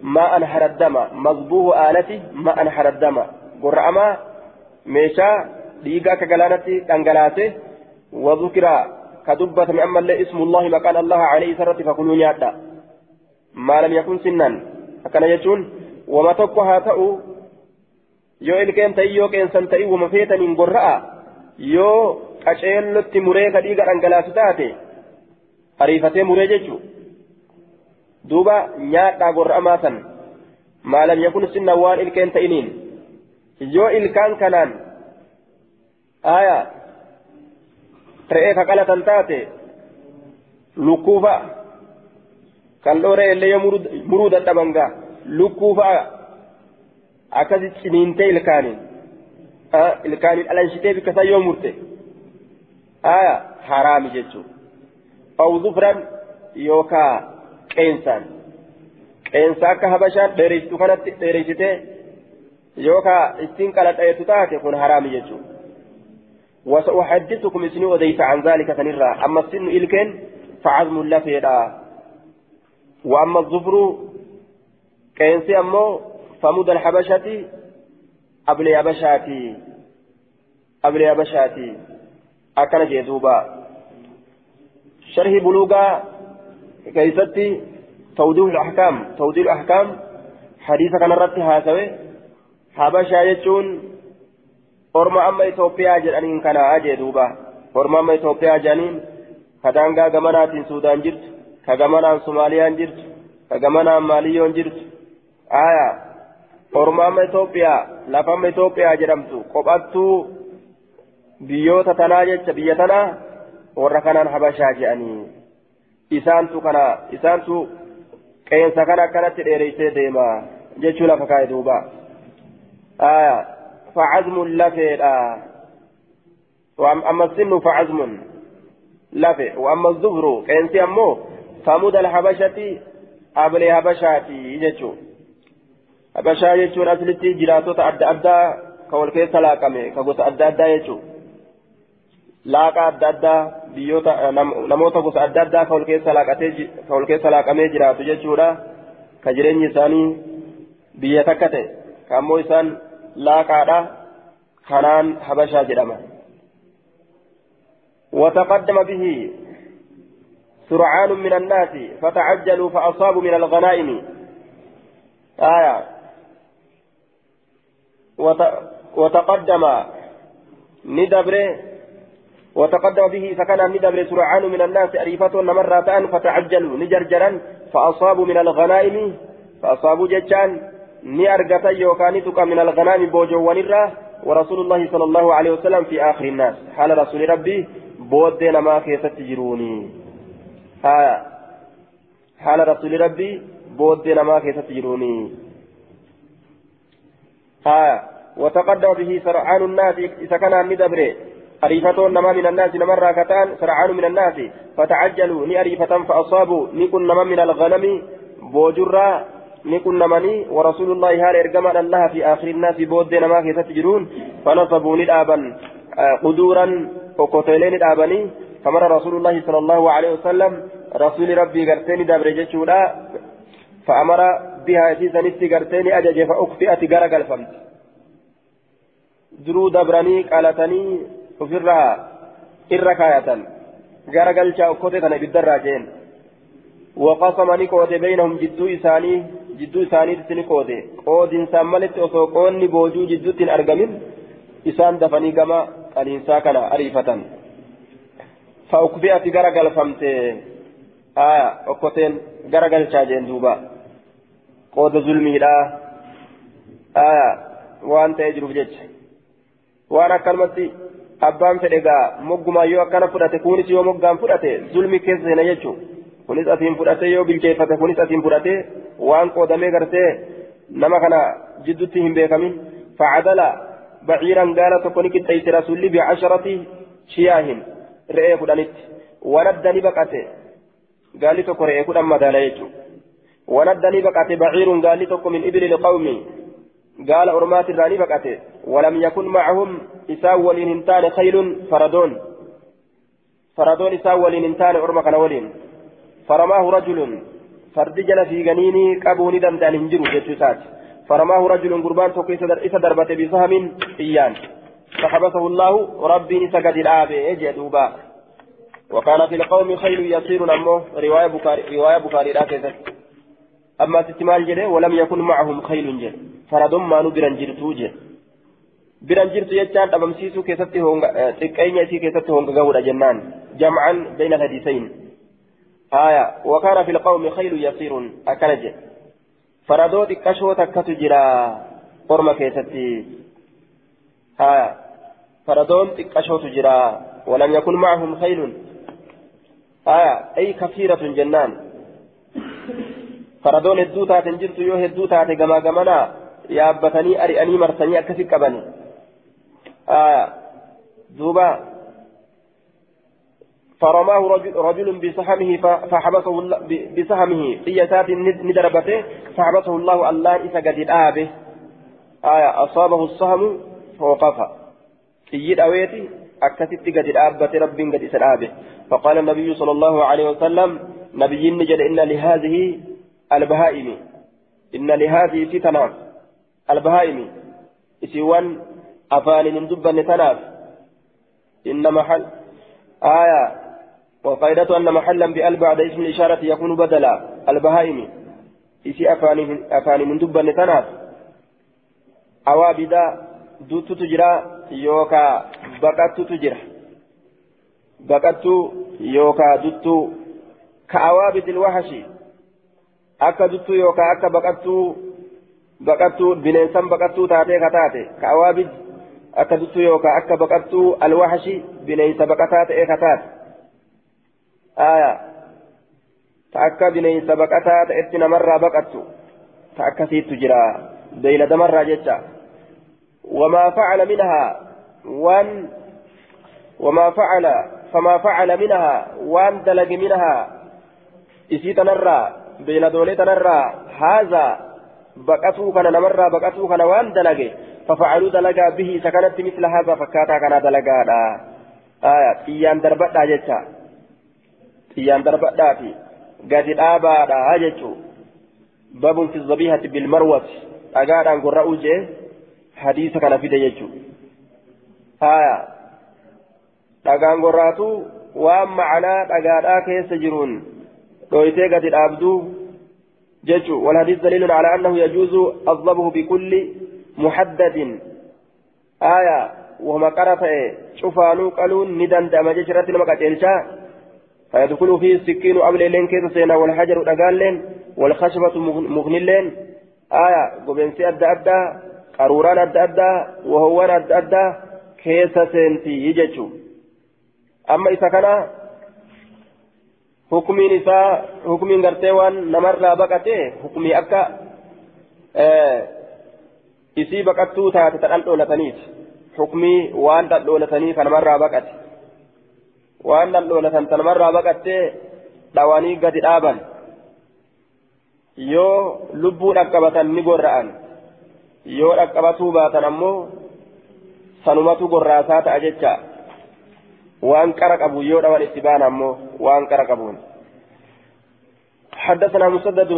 ما أنهر الدم. مذبوه آلة ما أنهر الدم. قر أما من شاء. ديغا كجلانتي أنجلاسه وذكر كدبة من أما اسم الله مكان الله عليه سرة فكلوا نياتا. ما لم يكن سنا أكن يجون tokko haa ta'u yoo ilkeen ta'ii yoo qeensan ta'ii wama feetaniin gorra'a yoo qaceellotti muree ka dhiiga dhangalaasu taate ariifatee muree jechu duuba nyaadhaa gorra'amaa san maalam yakun sinna waan ilkeen ta'iniin yoo ilkaan kanaan aya re'ee ka qalatan taate lukkuufa kan dhooree illee muruu dadhaban gaa lukkuu fa'a akkasi ciniintee ilkaaniin ilkaaniin alanshitee bikka isaa yoo murte aya haraami jechuudha awzufran yookaa qeensaan qeensa akka habashaan dheeressitu kanatti dheeressitee yookaa ittiin qalaxayetu taate kun haraami jechuudha وسأحدثكم اسمي وديس عن ذلك سنرى أما السن إلكن فعزم اللفيدا وأما الظفر qeensi ammoo famuda alhabashati ablee habashaati ablee habashaati akkana jee duuba sharhi buluugaa keeysatti tawdiihu ahkaam tawdiihu ahkaam hadiisa kanarratti haasawe habashaa jechuun orma amma itoophiyaa jedhaniin kanaa jee duuba orma amma itoophiyaa jedhaniin ka daangaa gamanaatiin gamanaan maaliyyoon jirtu aya ormaama Itoophiyaa lafama Itoophiyaa jedhamtu qophattuu biyyoota tanaa jecha biyya tanaa warra kanaan habashaa jedhanii isaantu kana isaantu qeensa kana akkanatti dheereysee deema jechuu lafa kaa'e duuba aya facazmun lafeedha amma sinnu facazmun lafe amma zubru qeensi ammoo ablee habashaati jechuu habashaa jechuun aslitti jiraatota adda addaa ka wal keessa laaqame ka gosa adda addaa jechuun laaqa adda addaa biyyoota namoota gosa adda addaa ka wal keessa laaqamee jiraatu jechuudha ka jireenyi isaanii biyya takka ta'e ka ammoo isaan laaqaadha kanaan habashaa jedhama. وتقدم به سرعان من الناس فتعجلوا فأصابوا من الغنائم. آية. وتقدم ندبر وتقدم به فكان ندبر سرعان من الناس أريفة مرة فتعجلوا نجرجرا فأصابوا من الغنائم. فأصابوا ججان نأرقتا يوكانتك من الغنائم بوجو ونرة ورسول الله صلى الله عليه وسلم في آخر الناس. حال رسول ربي بودنا ما كيست جروني آه حال رسول ربي بودنا ما كيست جروني آه وتقدم به سرعان الناس إذا كان ندبره أريفتون نما من الناس نمر كتان سرعان من الناس فتعجلوا ني أريفة فأصابوا نكن نما من الغنم بوجرا نكن نمني ورسول الله هال إرجما الله في آخر الناس بود نما كي تجرون فنصبوا ندابا قدورا وقتلين ندابني فمر رسول الله صلى الله عليه وسلم رسول ربي قرتين دابر جتشولا فأمر بها يسيسا نتي قرتين أجج فأكفئت قرق الفمت درو دبرني قالتني ofirraa irra kaayatan gara galchaa okkote kana ibiddarraa jeen waqasama ni qoode beynahum jidduu isaanii jidduu isaaniitti ni qoode qoodinsaan malitti osoo qoonni boojuu jidduutti hin gara galfamte aya okkoteen gara galchaa jeen duuba qooda zulmiidhaa aya waan ta'ee jiruuf jecha waan akkanumatti abbaan fedhe gaa moggumaa yoo akkana fudhate kunis yoo moggaan fudhate zulmi keessa seena jechuun kunis asiin fudhate yoo bilcheeffate kunis asiin fudhate waan qoodamee gartee nama kana jidduutti hin beekamin facadala baciiran gaala tokko ni qixxeeyse rasulli bicasharati shiyaahin re'ee kudhanitti. Wanadda ni baqate. Gaalli tokko re'ee kudhan madaala jechuudha. Wanadda ni baqate baciirun gaalli tokko min ibili liqawmi. قال أرمات الراني بقته ولم يكن معهم إساء ولين انتان خيل فردون فردون إساء ولين انتان أرمى كان ولين فرماه رجل فردجل في جنيني قبوني دمدان جتوسات فرماه رجل قربان توكي إسا دربت بسهم إيان فحبسه الله ربي نسقد الآب إجي دوبا. وكان في القوم خيل يصير رواية بكاري رواية بكاري لا أما ستمال جده ولم يكن معهم خيل جده فردم ما نبرا جرتو جده بران جرتو يجان أمامسيسو كيستي هونغ تقيني سي كيستي هونغ غورا جنان. جمعا بين الحديثين. آية وكان في القوم خيل يصير أكنج فردو تكشو تكتو جرا. قرم كيستي. آية. فردون تكشو تجرا ولم يكن معهم خيل. آية. أي كثيرة جنان. faradoon hedduu taateen jirtu yoo hedduu taate gamaa gamanaa yaabbatanii ari'anii marsanii akkasi qabani duuba فرماه رجل, رجل بسهمه فحبسه بسهمه قياسات ندربته. فحبسه الله الله إذا قد الآبه آية. أصابه السهم. فوقف تيجي أويتي أكتت قد الآبة رب قد الآبه فقال النبي صلى الله عليه وسلم نبي نجد إن لهذه البهائم. إن لهذه فتنة. البهائم. إسوان أفان من دبا تناف. إن محل آية. وفائدة أن محلا بأل بعد إسم الإشارة يكون بدلا. البهائم. إسي أفان من دبا تناف. أوابدا. دوتو تجرى يوكا بقاتو تجرى بقاتو يوكا دوتو كأوابد الوحشي akka duttuu yookaan akka baqattuu baqattuu bineensan baqattuu taatee kataate ka awaabid akka duttuu yookaan akka baqattuu alwahashi bineensa baqataa ta'ee kataate aayaa ta akka bineensa baqataa ta'etti namarraa baqattu ta akkasiittu jira beeyladamarraa jecha wamaa facala minhaa waan wamaa facala famaa facala minhaa waan dalage minhaa isii tanarraa beeyladoolee tanarraa haazaa بقتو كان نمر بقتو كان وان دلقي ففعلوا دلقا به سكنت مثل هذا فكاتا كان دلقا آية تيان دربتا جتا تيان دربتا في. قد الآبا جتو باب في الذبيحة بالمروة. أقال أن قرأوا حديث كان في ديجو آية dhagaan gorraatu waan macanaa dhagaadhaa keessa jiruun dhoytee gadi dhaabduu jechu والحديث دليل على أنه يجوز الضبه بكل محدد آية وهما قرأت شوفانو قالون ندن دام جشرة المقاتلشا فيدخل فيه السكين قبل لين كيس سينا والحجر دقالين والخشبة مغنلين آية قبنسي أدى أدى قروران أدى أدى وهو أدى أدى كيس سينتي يجتشو amma isa kana hukumiin isaa hukumiin gartee waan namarraa baqate hukumii akka isii baqattuu taate ta dhaldhoolataniiti hukumii waan dhaldhoolatanii ka namarraa baqate waan dhaldhoolatan ta namarraa baqattee dhawanii gadi dhaaban yoo lubbuu dhaqqabatan ni gorra'an yoo dhaqqabatuu baatan ammoo sanumatu gorraasaa ta'a jecha. وان قرق ابو يودا والاتبان امو وان قرق ابون حدثنا مسدد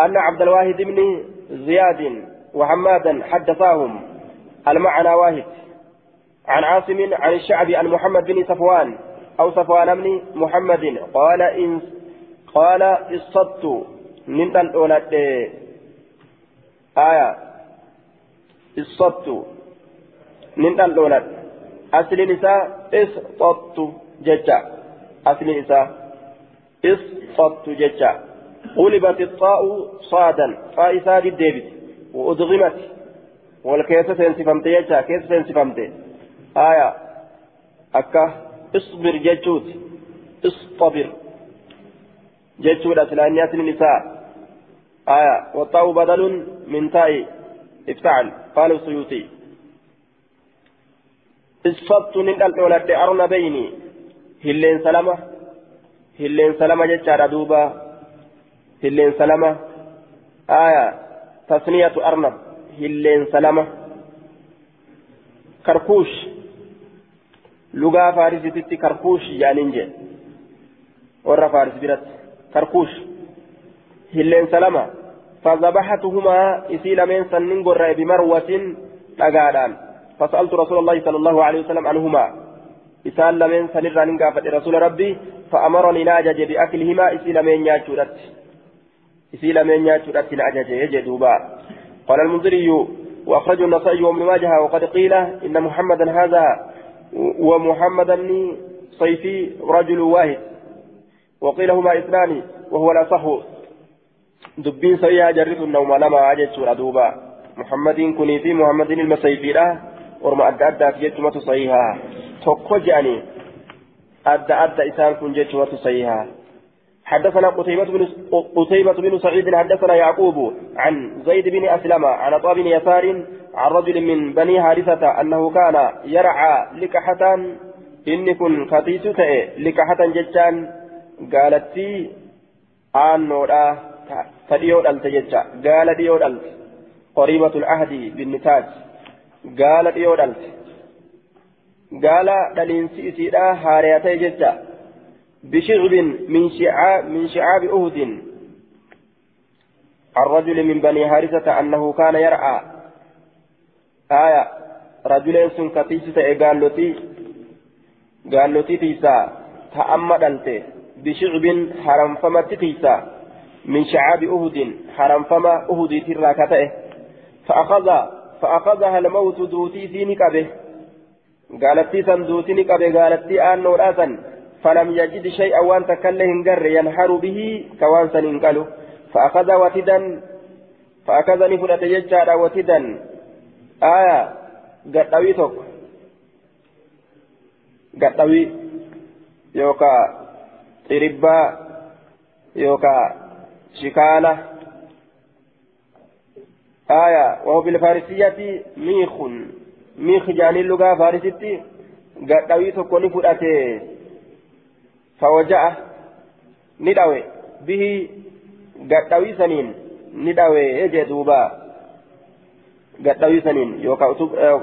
ان عبد الواحد بن زياد وحمادا حدثاهم المعنى واحد عن عاصم عن الشعبي عن محمد بن صفوان أو صفوان بن محمد قال ان قال اصدت من الاولاد آية اصدت من الاولاد أصل نساء اسقطت ججا أصل نساء اسقطت ججا قلبت الطاء صادا فائسا الديبت وأدغمت والكيسة سنسفمت ججا كيسة سنسفمت آية أكا اصبر ججوت اصطبر ججود أصلاني أصل النساء آية والطاء بدل من تاء افتعل قال السيوطي اصفت من الأولاد أرنا بيني. هلين سلامة. هلين سلامة جتشارة دوبا. هلين سلامة. آية تصنية أرنب هلين سلامة. كركوش. لغة فارسيتي كركوش يعني نجي ورا فارس برت كركوش. هلين سلامة. فذبحتهما إسيل من قرأ بمروة أقادان فسألت رسول الله صلى الله عليه وسلم عنهما. إسال لمن سنرى ننقافت رسول ربي فأمرني ناجج بأكلهما إسيل من ياتشورت إسيل من ياتشورت ناجج يجدوبا قال المنذري وأخرجه النصائي وابن ماجه وقد قيل إن محمدا هذا ومحمدا صيفي رجل واحد. وقيل هما اثنان وهو الأصح دبين سيئة جرث النوم لما أجد سورة دوبا محمد كني في محمد المسيفي ورما أدى أدى في جتمة صحيحة توكو جاني أدى أدى إسان كن جتمة صحيحة حدثنا قتيبة بن قتيبة بن سعيد حدثنا يعقوب عن زيد بن أسلم عن عطاء بن يسار عن رجل من بني حارثة أنه كان يرعى لكحة إني كن كتيس لكحة جتان قالت آنورا فديو دلت جتا قال ديو دلت قريبة العهد بالنتاج. gaala dhiyoo dhalte gaala dhaliinsi isiidha haariyaa ta'e jecha bishicbin min shicaabi uhudin عن رجل من بني هارثة أنه كان يرعى. آية. رجلين سن كتيسة قال لتي قال لتي تيسا. تأمد أنت بشعب حرم فما تيسا. من شعاب أهد حرم فما أهد تراكته فأخذ فأخذها الموت دوتي سيني كبه. قالت سن دوتي كبه قالت آن نوراسا فلم يجد شيئا وان تكله هنجر ينحر به كوان سن فأخذ وتدا فأخذني فلت يجار وتدا. آية قطوي توك. قطوي يوكا تربا يوكا شكالة آية وهو بالفارسية ميخ. ميخ جاني اللغة فارسيتي. قدوي تكوني فرأته فوجأ. ندعوي به قدوي سنين. ندعوي إجي دوبا. قدوي سنين.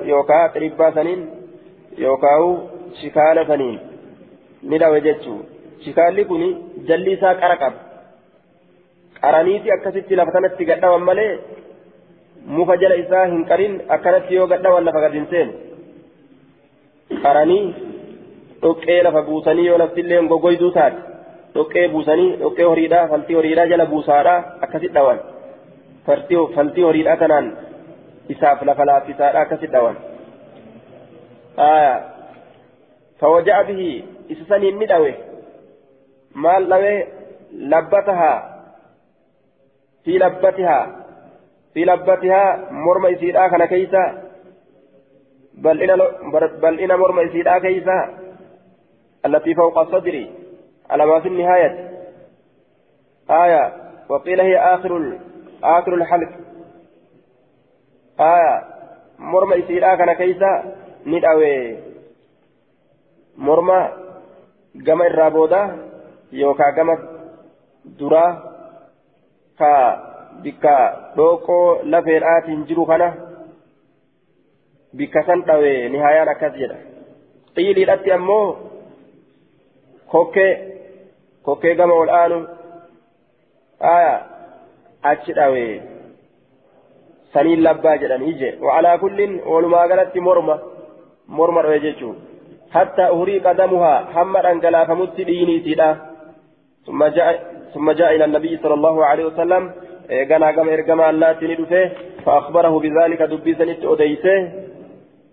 يوكا قريبا سنين. يوكا شكالة سنين. ندعوي جتشو shikaalli kun jalli isaa qaraniiti akkasitti lafa kanatti gadhawan malee muka jala isaa hin qarin akkanatti yoo gadhawan lafa gad hin seenu qaranii dhoqqee lafa buusanii yoo laftillee gogoyduu taate dhoqqee buusanii dhoqqee horiidhaa faltii horiidhaa jala buusaadhaa akkasitti dhawan faltii horiidhaa kanaan isaaf lafa laaffisaadhaa akkasitti dhawan فوجاء به إسسني ندوه maal dhawe labbatahaa fi labbatihaa fi labbatihaa morma isiidhaa kana keeysa bal'ina morma isiidhaa keeysa التي فوق الصدر على ما في النهاية آية وقيل هي آخر آخر الحلق آية مرمى إسيرا كان كيسا ندعوي مرمى قمر الرابودا yookaan gama duraa ka bikka dhookoo lafeedhaatiin jiru kana bikka san dhawee nihaayaan akkas jedha xiiliidhatti ammoo kokkee kokkee gama ol aanu aya achi dhawee saniin labbaa jedhan ije wa'alaa kullin walumaa galatti morma morma dhawe jechuun hatta uhurii qadamuhaa hamma dhangalaafamutti dhiiniitiidha. ثم جاء ثم جاء إلى النبي صلى الله عليه وسلم غنا قام إرقما اللاتي ندفه فأخبره بذلك دبيسا أديسه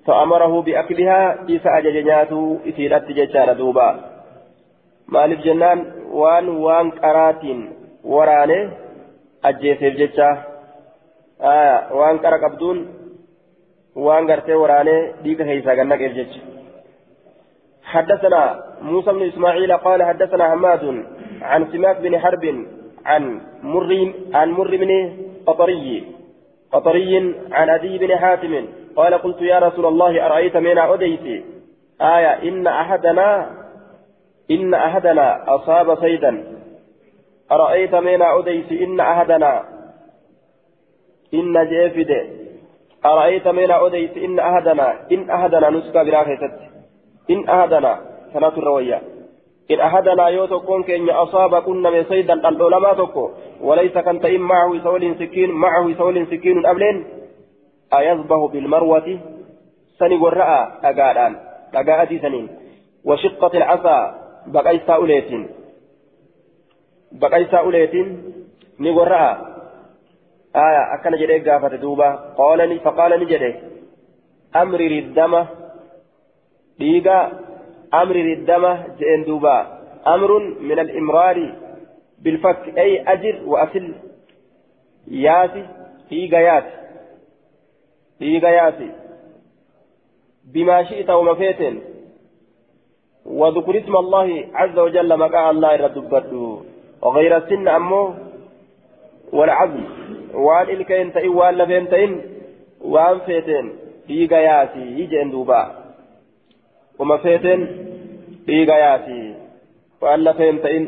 فأمره بأكلها إيسا أججناته إسيرت ججان دوبا. مالف جنان وان وان قراتين ورانه أجيسيف ججا آه وان قرأ قبدون وان قرتي ورانه ديك هيسا قنك إرجج. حدثنا موسى بن إسماعيل قال حدثنا حماد عن سماك بن حرب عن مر عن مر بن قطري قطري عن أبي بن حاتم. قال قلت يا رسول الله أرأيت من أديت آية إن أحدنا إن أحدنا أصاب صيدا. أرأيت من أديت إن أحدنا إن جيفد. أرأيت من أديت إن أحدنا إن أحدنا نسكى براكزت إن أحدنا سنة الروية إن أحدنا يوتكون كن أصاب كنا من صيدا العلماء تكو وليس كان تئم معه سول سكين معه سول سكين أبلين. أيصبه بالمروة؟ سني والرأى أقالان أقاءتي سنين. وشقة العصا بقي ساوليت بقي ساوليت نقرأ آية أكن جدي قافة دوبا قال فقال نجدي أمري الدم ديقا أمر الدمة جئن دوبا. أمر من الإمرار بالفك. أي أجر وأكل ياسي في غيات في غياتي. بما شئت وما وذكر اسم الله عز وجل مقع الله ردبته وغير السن أمه والعزم وان الكين تئن وان لفين تئن وان فيتين في غياتي. يجئن دوبا. وما فيتن lafa hin ta'in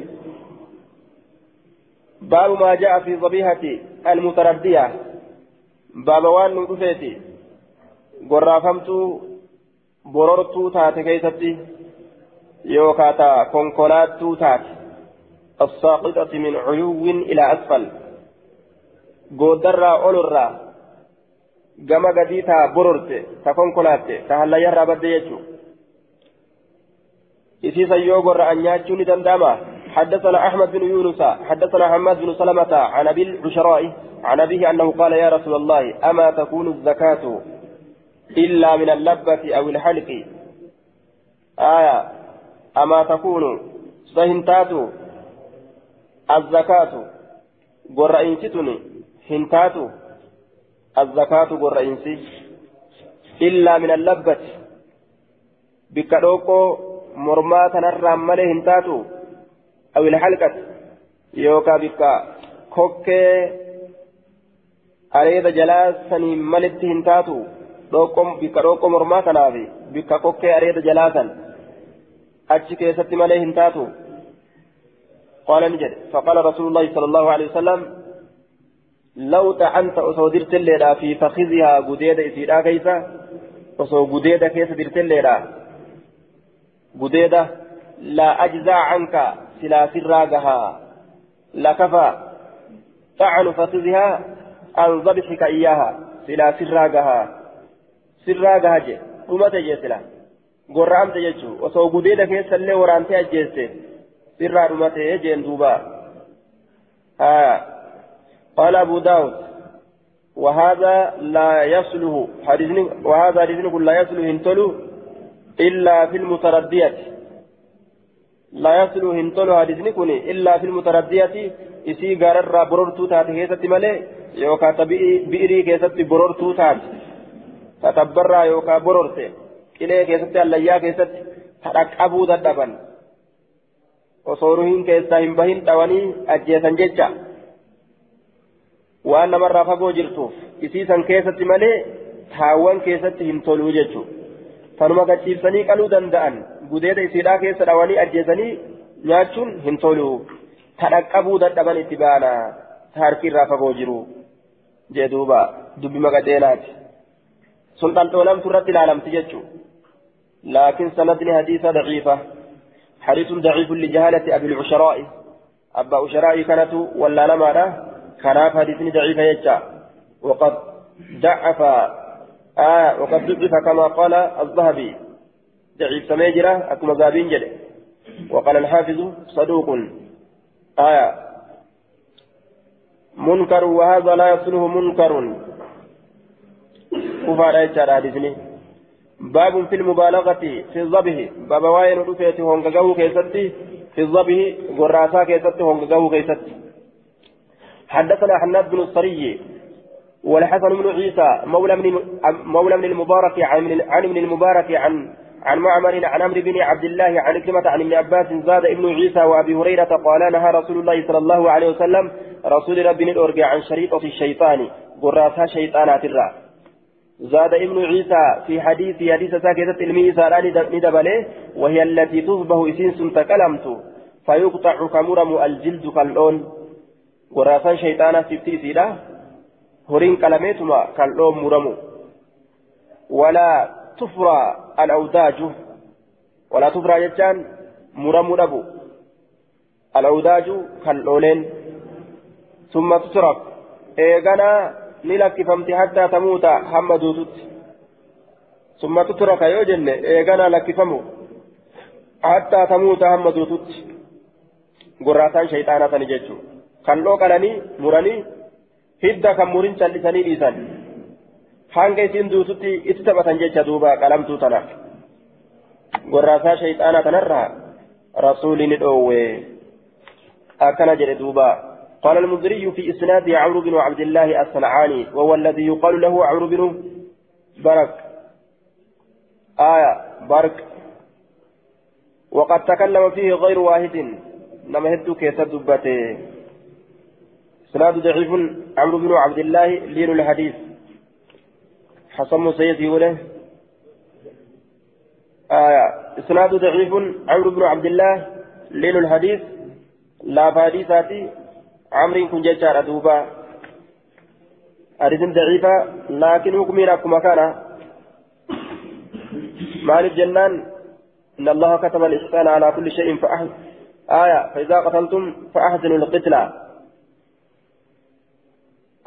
باب ما جاء في ضبيحة المتردية. باب وان ندفيتي قرافمتو بررتو تاتي كيستي يوكاتا كونكولاتو تاتي. الساقطة من علو إلى أسفل. قدرا أولرا gama gadii taa bororte ta konkolaatte ta hallayarraa badde jechuudha إسيسا يوغر أن ياتشوني دنداما حدثنا أحمد بن يونس حدثنا حماد بن سلمة عن أبي العشراء عن أبيه أنه قال يا رسول الله أما تكون الزكاة إلا من اللبة أو الحلق؟ آية أما تكون سهنتات الزكاة قرئنستني هنتات الزكاة قرئنسي إلا من اللبة. بكالوكو mormaa tanarraan malee hin taatu awil halqat yookaan bikka kokkee areeda jalaa saniin malitti hin taatu bikka dhoqqoo mormaa kanaaf bikka kokkee areeda jalaa san achi keessatti malee hin taatu قال نجد فقال رسول الله صلى الله عليه وسلم لو طعنت أصودرت الليلة في فخذها قديد إسيرا كيسا أصو قديد كيسا درت الليلة قديدة لا أجزع عنك سلا سراقها لكفى طعن فخذها عن ذبحك إياها. سلا سراقها سراقها جي. أمت جيسلا قرآمت جيشو وصو قديد كيسا اللي ورانتي أجيسي. سرا أمت جين دوبا. آه. قال أبو داود وهذا لا يصله وهذا حديث لا يصله هنتلو إلا في المتردية لا يصله هنتلو حديث كوني إلا في المتردية إسي غارر برورتو تات كيست مالي يوكا بئري كيست برورتو تات تتبرى يوكا برورتي كلي كيست الليا كيست حرق أبو ددبا وصورهن كيستا هم بهن تواني أجيسا جيجا waan namarraa fagoo jirtuuf isiisan keessatti malee taawwan keessatti hin toluu jechuudha tanuma gachiibsanii qaluu danda'an gudeeda isiidhaa keessa dhawanii ajjeesanii nyaachuun hin toluu tadhaqqabuu dadhaban itti baana harki irraa fagoo jiru jedhuuba dubbi maqadheenaati sun dhandhoolamtu irratti ilaalamti jechuudha laakiin sanadni hadiisa daciifa ضعيف لجهالة أبي العشراء أبا عشراء كانت ولا نمارة كناف حديثني ضعيف يجا وقد ضعف آه وقد ضعف كما قال الذهبي. ضعيف سميجرة أكما زابين جل وقال الحافظ صدوق. آية منكر وهذا لا يصله منكر. كفار يجا حديثني. باب في المبالغة في الضبه باب واين رفيته هونغاغو كيستي. في الضبه قراسا كيستي هونغاغو كيستي. حدثنا حناد بن الصري. والحسن بن عيسى مولى من مولى من المبارك عن عن ابن المبارك عن عن معمر عن عمرو بن عبد الله عن كلمة عن ابن عباس زاد ابن عيسى وأبي هريرة قال نهى رسول الله صلى الله عليه وسلم رسول ربي الأرجع عن شريطة الشيطان قراتها شيطانات الرا زاد ابن عيسى في حديث حديث ساكتة المي ساران ندبله وهي التي تصبح إسينس تكلمت. فيقطع كمرم الجلد كاللون waraasaan shayxaanaa sifti isiidha horiin qalameetuma kal'oo muramu walaa tufraa al'awdaaju walaa tufraa jechaan muramuu dhabu al'awdaaju kal'ooleen summa tuturaf eeganaa ni lakkifamti hattaa tamuuta hamma duututti summa tuturaka yoo jenne eeganaa lakkifamu hattaa tamuuta hamma duututti gorraasaan hidda kan murin callisanii dhiisan hanga isiin duututti itti taphatan jecha duuba qalamtuu tanaaf gorraasaa shayxaanaa tanarraa rasuuli ni dhoowwe akkana jedhe duuba قال المنذري في إسناده عمرو بن عبد الله الصنعاني وهو الذي يقال له عمرو بن برك آية برك وقد تكلم فيه غير واحد نما هدو كيس دبته إسناد ضعيف عمرو بن عبد الله لين الحديث. حسن سيدي وله آية إسناد ضعيف عمرو بن عبد الله لين الحديث. لا فاديساتي عمرو كن ججار أدوبا حديث ضعيفة لكن حكمي لكم كان. مال الجنان إن الله كتب الإحسان على كل شيء فأحسن آية فإذا قتلتم فأحسنوا القتلى.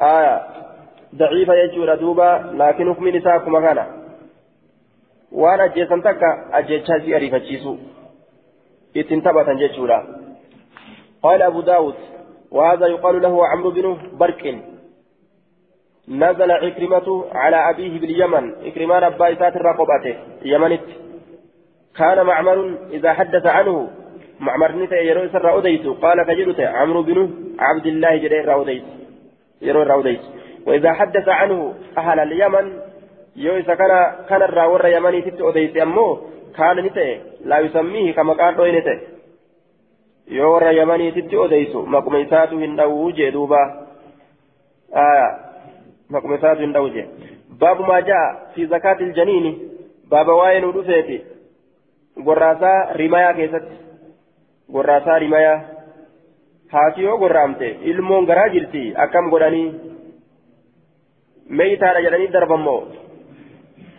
آية. ضعيفة يجور دوبا لكن حكم نساء كما كان. waan ajjeesan takka ajjechaa si ariifachiisu ittiin taphatan قال أبو داود وهذا يقال له عمرو بن برك نزل عكرمة على أبيه باليمن. عكرمان أبا إسات الرقبة يمنت. كان معمر إذا حدث عنه. معمر نتا يرو سر قال كجلت عمرو بن عبد الله جرير أديت يرو أديت وإذا حدث عنه أهل اليمن ammoo kaana ni ta'e laa yusammiihi ka maqaan dhoyne ta'e yoo warra yamaniititti odeysu maquma isaatu hin dhawuu jee duuba aya maquma isaatu hin dhawu jee baabu maa jaa fi zakaati iljaniini baaba waa'ee nu dhufeeti gorraasaa rimayaa keessatti gorraasaa rimayaa haati yoo gorraamte ilmoon garaa jirti akkam godhanii meeytaadha jedhanii darbammoo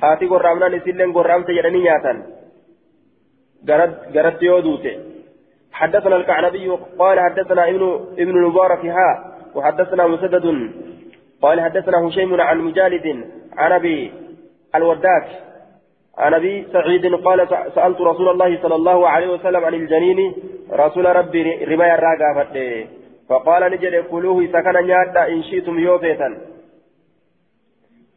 haati gorraamnaan isilleen gorraamte jedhanii nyaatan garatti yoo duute حدثنا الكعنبي قال حدثنا ابن ابن المبارك ها وحدثنا مسدد قال حدثنا هشيم عن مجالد عن ابي الوداك عن أبي سعيد قال سألت رسول الله صلى الله عليه وسلم عن الجنين رسول ربي رمايا الراقه فقال نجد كلوه سكن نيادا إن شئتم يوفيتا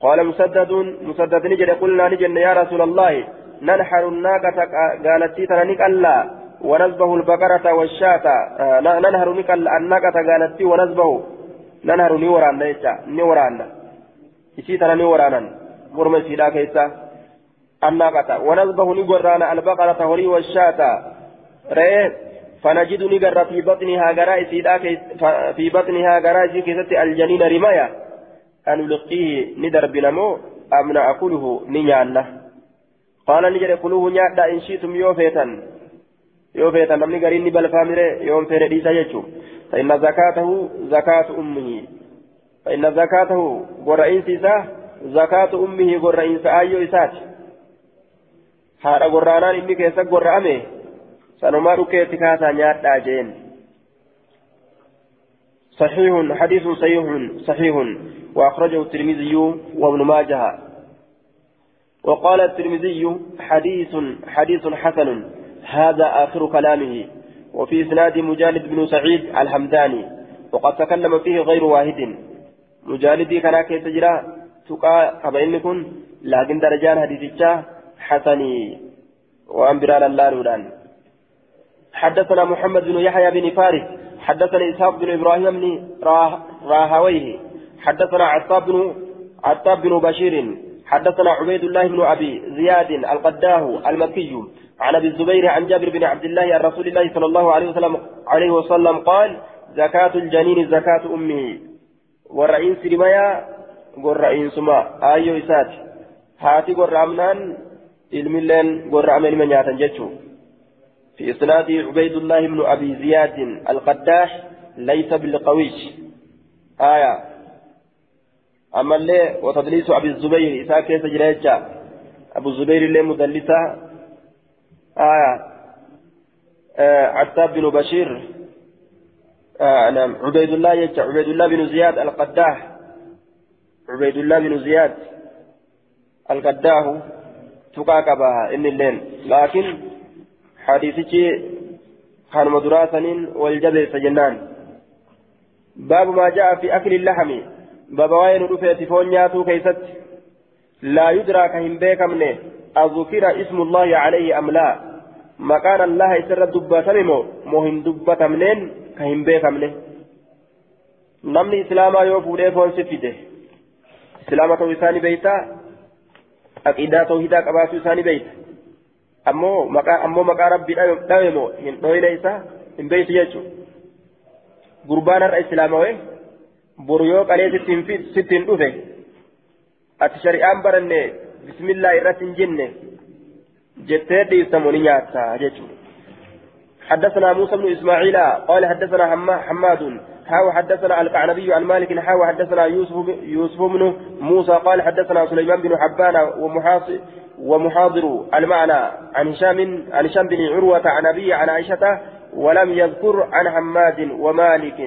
قال مسدد مسدد نجد قلنا نجد يا رسول الله ننحر الناقة قالت تيتنا نكلا ونزبه البقرة والشاة. ننهر نكلا الناقة قالت ونزبه ننهر نوران نيتا نوران. إسيتنا نورانا. مرمى سيدا كيسا. الناقة ونزبه نقران البقرة هري والشاة ريه فنجد نقر في بطنها قراء في بطنها قراء كيسة الجنين رماية أن نلقيه ندر بنمو أم نأكله نيانا. قال نجد كلوه نيادا إن شئتم يوفيتا يوفيتا نمني قرين نبال فامري يوم فير ديسا يجو. فإن زكاته زكاة أمه. فإن زكاته قرئين سيسا زكاة أمه قرئين سآيو إسات هذا قرانان إني كيسا قرأمه سنما ركيت كاسا نيادا جين صحيح حديث صحيح صحيح وأخرجه الترمذي وابن ماجه وقال الترمذي حديث حديث حسن هذا آخر كلامه وفي إسناد مجالد بن سعيد الحمداني وقد تكلم فيه غير واحد مجالدي كان كيف تجرى تقى كبينكم لكن درجان حديث حسني وأنبرال الله نوران حدثنا محمد بن يحيى بن فارس حدثنا إسحاق بن إبراهيم بن راهويه حدثنا عتاب بن عتاب بن بشير حدثنا عبيد الله بن أبي زياد القداه المكي عن أبي الزبير عن جابر بن عبد الله عن رسول الله صلى الله عليه وسلم عليه وسلم قال زكاة الجنين زكاة امه والرئيس رمايا والرئيس سما ايو اسات هاتي قرامنان الملين قرامن من ياتن جتشو في اسناد عبيد الله بن ابي زياد القداح ليس بالقويش آية أما اللي وتدليس أبي الزبير إساء كيف جريتشا أبو الزبير اللي مدلسة آية آه عتاب بن بشير آه نعم عبيد الله يتشا عبيد الله بن زياد القداح عبيد الله بن زياد القداه تقاكبها إن اللين لكن حديثك كان مدراسا والجبل سجنان باب ما جاء في أكل اللحم بابا وين رفيت فون نياتو كيست لا يدرى كهم بيكمنه أذكر اسم الله عليه أم لا مكان الله يسر دبتمو مهم دبتمنين كهم بيكمنه namni islaamaa yoo fuudhee foon si fide. Islaama ta'uu isaanii beeyta aqiidaa tawhidaa qabaachuu isaanii beeyta ammoo maqaa ammoo maqaa rabbii dhawe moo hin dhoyne isaa hin beeytu jechuudha gurbaan har'a islaamawee boru yoo qalee sittiin dhufe ati shari'aan baranne bismillaa irratti hin jenne jettee dhiiftamu ni nyaatta jechuudha. حدثنا موسى بن اسماعيل قال حدثنا حماد حاو حدثنا القعنبي عن مالك حاو حدثنا يوسف يوسف بن موسى قال حدثنا سليمان بن حبان ومحاضر المعنى عن هشام عن هشام بن عروة عن أبي عن عائشة ولم يذكر عن حماد ومالك.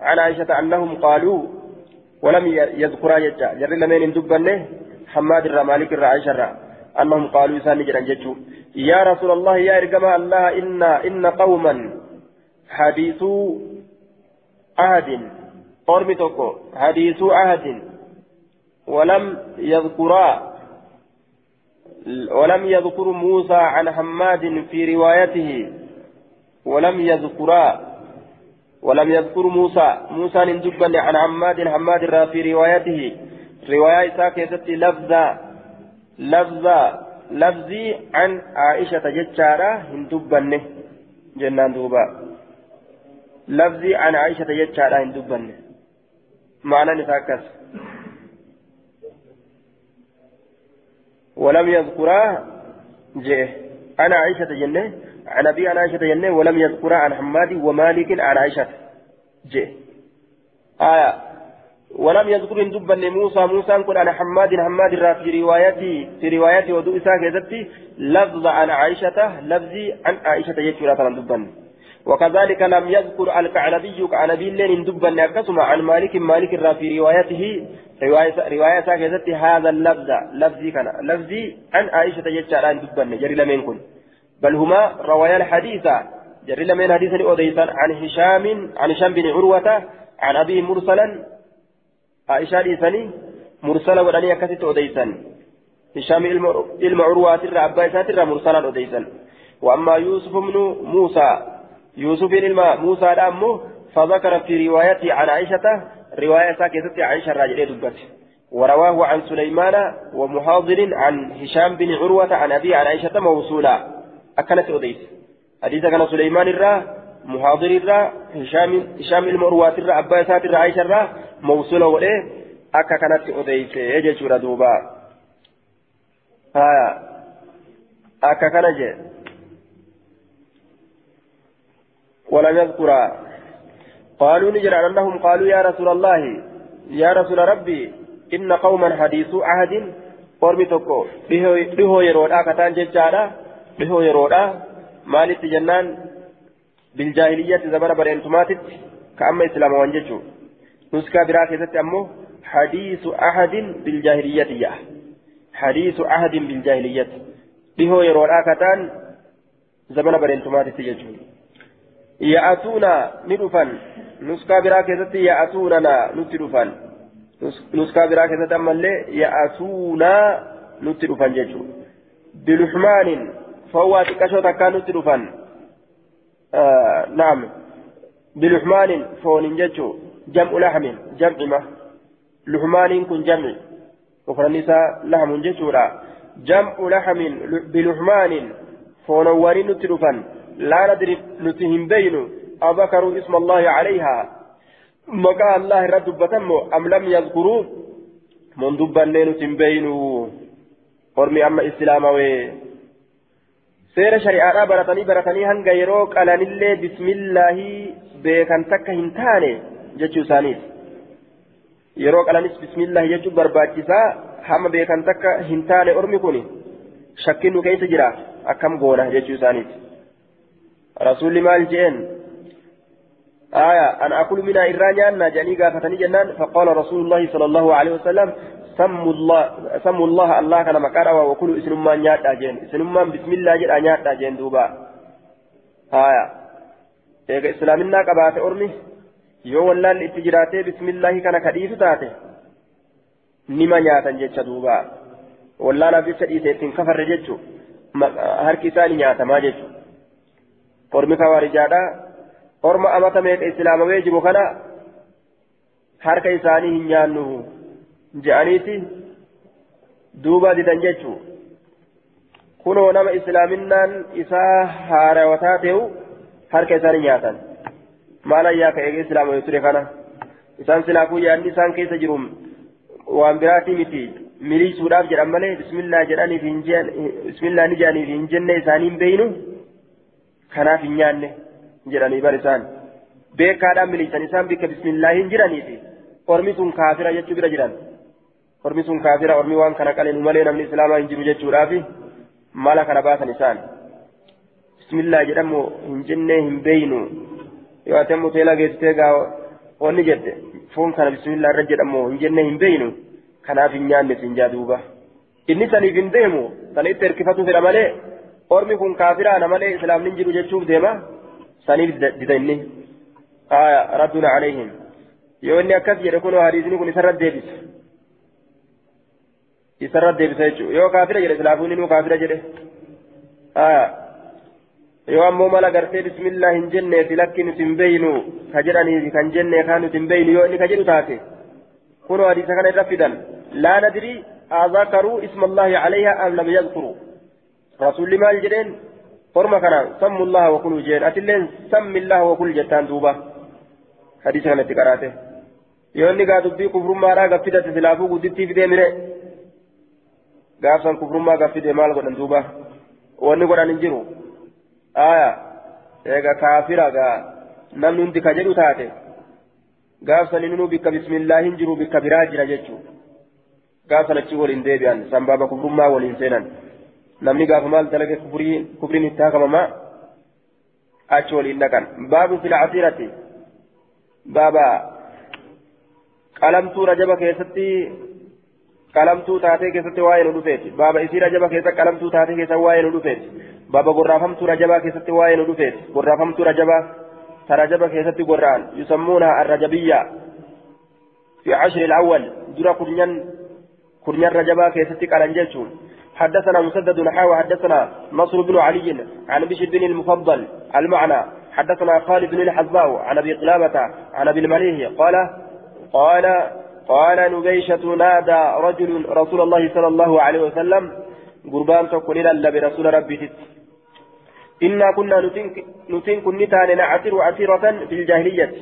عن عائشة أنهم قالوا ولم يذكرا جدا جر لمن دبنه؟ حماد الرا مالك الرا عائشة الرا. أنهم قالوا سان جتشو يا رسول الله يا إرجما الله إن إن قوما حديثوا عهد قرم توكو. حديثوا عهد ولم يذكرا. ولم يذكر موسى عن حماد في روايته. ولم يذكرا. ولم يذكر موسى. موسى ندبن عن حماد. حماد في روايته. رواية ساكتة لفظة لفظة لفظي عن عائشة جتشارة. هندبن جنان دوبا. لفظي عن عائشة جتشارة هندبن معنى نساكس ولم يذكرا جه أنا عائشة جنة عن أبي عن عائشة ينه ولم يذكر عن حماد ومالك عن عائشة جي آية ولم يذكر إن دبن موسى موسى قل عن حماد حماد في روايتي في روايتي ودو إساك لفظ عن عائشة لفظي عن عائشة يجرى دبن وكذلك لم يذكر الكعنبي كعنبي لين دبن أكسم عن مالك مالك را في روايته رواية رواية ساكتت هذا اللفظ لفظي كان لفظي عن عائشة يجرى دبن جري لمن كن. بل هما روايا الحديث جري لمن حديثا أوديسا عن هشام عن هشام بن عروة عن أبي مرسلا. عائشة ليسني مرسلا ودني أكست أوديسا. هشام علم عروة ترى أبا ترى مرسلا أوديسا. وأما يوسف بن موسى يوسف بن موسى أمه فذكر في روايته عن عائشة رواية ساكتة عائشة راجل دبت ورواه عن سليمان ومحاضر عن هشام بن عروة عن أبي عن عائشة موصولا. أكلت أوديس حديث كان سليمان الرا محاضر الرا هشام هشام المروات الرا أبا سات الرا عائشة الرا موصولة وليه أكا كانت أوديس يجي شورا دوبا. ها أكا كان جي ولم يذكر قالوا نجر أنهم قالوا يا رسول الله يا رسول ربي إن قوما حديث عهد قرمي تكو dhihoo yeroodhaa kataan jechaadha dhihoo yeroodha maalitti jennaan biljaahiliyyatti zabana bareentumaatitti ka amma islaamawan jechuu nuskaa biraa keessatti ammoo hadiisu ahadin biljaahiliyyati ja'a hadiisu ahadin biljaahiliyyati dhihoo yeroodhaa kataan zabana bareentumaatitti jechuu dhufan nuskaa biraa keessatti ya'atuunana nutti dhufan nuskaa biraa keessatti ammallee ya'atuuna nutti dhufan jechuudha biluxmaanin فهو تكشو تكان تلفان آه نعم بلحمان فون جتشو جمع لحم جمع ما لحمان كن جمع وفرنسا لحم جتشو لا جمع لحم بلحمان فون ورين تلفان لا ندري نتهم بين أذكروا اسم الله عليها مقا الله رد بتمو أم لم يذكروا من دبا نتهم بينه hormi amma islaamawee seera shari'aadhaa baratanii baratanii hanga yeroo qalanillee bismillaahii beekan takka hin taane jechuu isaaniiti yeroo qalanis bismillaahii jechuun barbaachisaa hamma beekan takka hin taane ormi kun shakkiin nu keessa jira akkam goona jechuu isaaniiti rasuulli maal jeen? آية أنا أكل منها إرانيا ناجاني قافتني جنان فقال رسول الله صلى الله عليه وسلم سموا الله سموا الله الله كان مكارا وكلوا اسم ما نيات أجين اسم ما بسم الله جل نيات أجين دوبا آية إيجا إسلامنا كبات أرمي yoo wallaan itti jiraatee bismillaahi kana kadhiisu taate nima nyaatan jecha duuba. Wallaanaaf jecha dhiise ittiin kafarre jechu harki isaani nyaatamaa jechu. Ormi kawaarijaadha orma amata meeqa islaamawee jiru kana harka isaanii hin nyaannu je'aniiti duuba didan jechu kunoo nama islaaminaan isaa haarawataa ta'u harka isaanii nyaatan maal ayyaa ka eege islaamawee ture kana isaan silaafuu yaadni isaan keessa jiru waan biraatii miti miliisuudhaaf jedhan malee ni jedhaniif hin jenne isaanii hin beeynu kanaaf hin nyaanne jedhanii bar isaan beekaadhaan miliisan isaan bikka bismillaa hin jiraniifi ormi sun kaafira jechuu bira jiran ormi sun kaafira ormi waan kana qalenu malee namni islaamaa hin jiru jechuudhaafi mala kana baasan isaan bismillaa jedhamu hin jennee hin beeynu yoo ati ammoo teelaa geessitee gaa wanni jette foon kana bismillaa irra jedhamu hin jennee hin beeynu kanaaf hin nyaanne sin jaa duuba inni saniif hin deemu sana itti hirkifatu fedha malee ormi kun kaafiraana malee islaamni jiru jechuuf deema saniif dida inni aya radduna alayhim yoo inni akkas jedhe kunoo hadiisni kun isarra deebisa isarra deebisa jechuu yoo kaafira jedhe islaafuun inuu kaafira jedhe aya yoo ammoo mala gartee bismillah hin jenneefi lakki nuti hin beeynu ka jedhaniifi kan jennee kaan nuti hin beeynu yoo inni ka jedhu taate kunoo hadiisa kana irra fidan laa nadrii أذكروا اسم الله عليها أم لم يذكروا رسول مال جدين قرما كان سموا الله وكلوا جين أتلين سم الله وكل جتان دوبا حديث كان تقراته يوني قاد بي كفر ما را غفيدة سلافو قدتي في دمره غافسان كفر ما غفيدة مال قدن دوبا واني قدن انجرو aya eega kaafira gaa namni hundi ka jedhu taate gaafsan inni bikka bismillaahin jiru bikka biraa jira jechuu gaafsan achi waliin deebi'an sanbaaba kufrummaa waliin seenan namni gaafa maal dalage kufriin itti hakamamaa achi waliin dhaqan baabu fil asiirati baaba qalamtuu rajaba keessatti qalamtuu taatee keessatti waa'ee nu dhufeeti baaba isii rajaba keessa qalamtuu taatee keessa waa'ee nu dhufeeti baaba gorraafamtuu rajabaa keessatti waa'ee nu dhufeeti gorraafamtuu rajabaa ترجبة كيست قرآن يسمونها الرجبية في عشر الأول درى كرنيان كرنيان رجبة كيست قالنجيتون حدثنا مسدد نحاو حدثنا نصر بن علي عن بشر بن المفضل المعنى. حدثنا خالد بن الحزاء عن أبي قلابة عن أبي المليه قال قال قال نبيشة نادى رجل رسول الله صلى الله عليه وسلم قربان تقول إلى برسول ربي إنا كنا نتين كن تاني نعتر عتيرة في الجاهلية.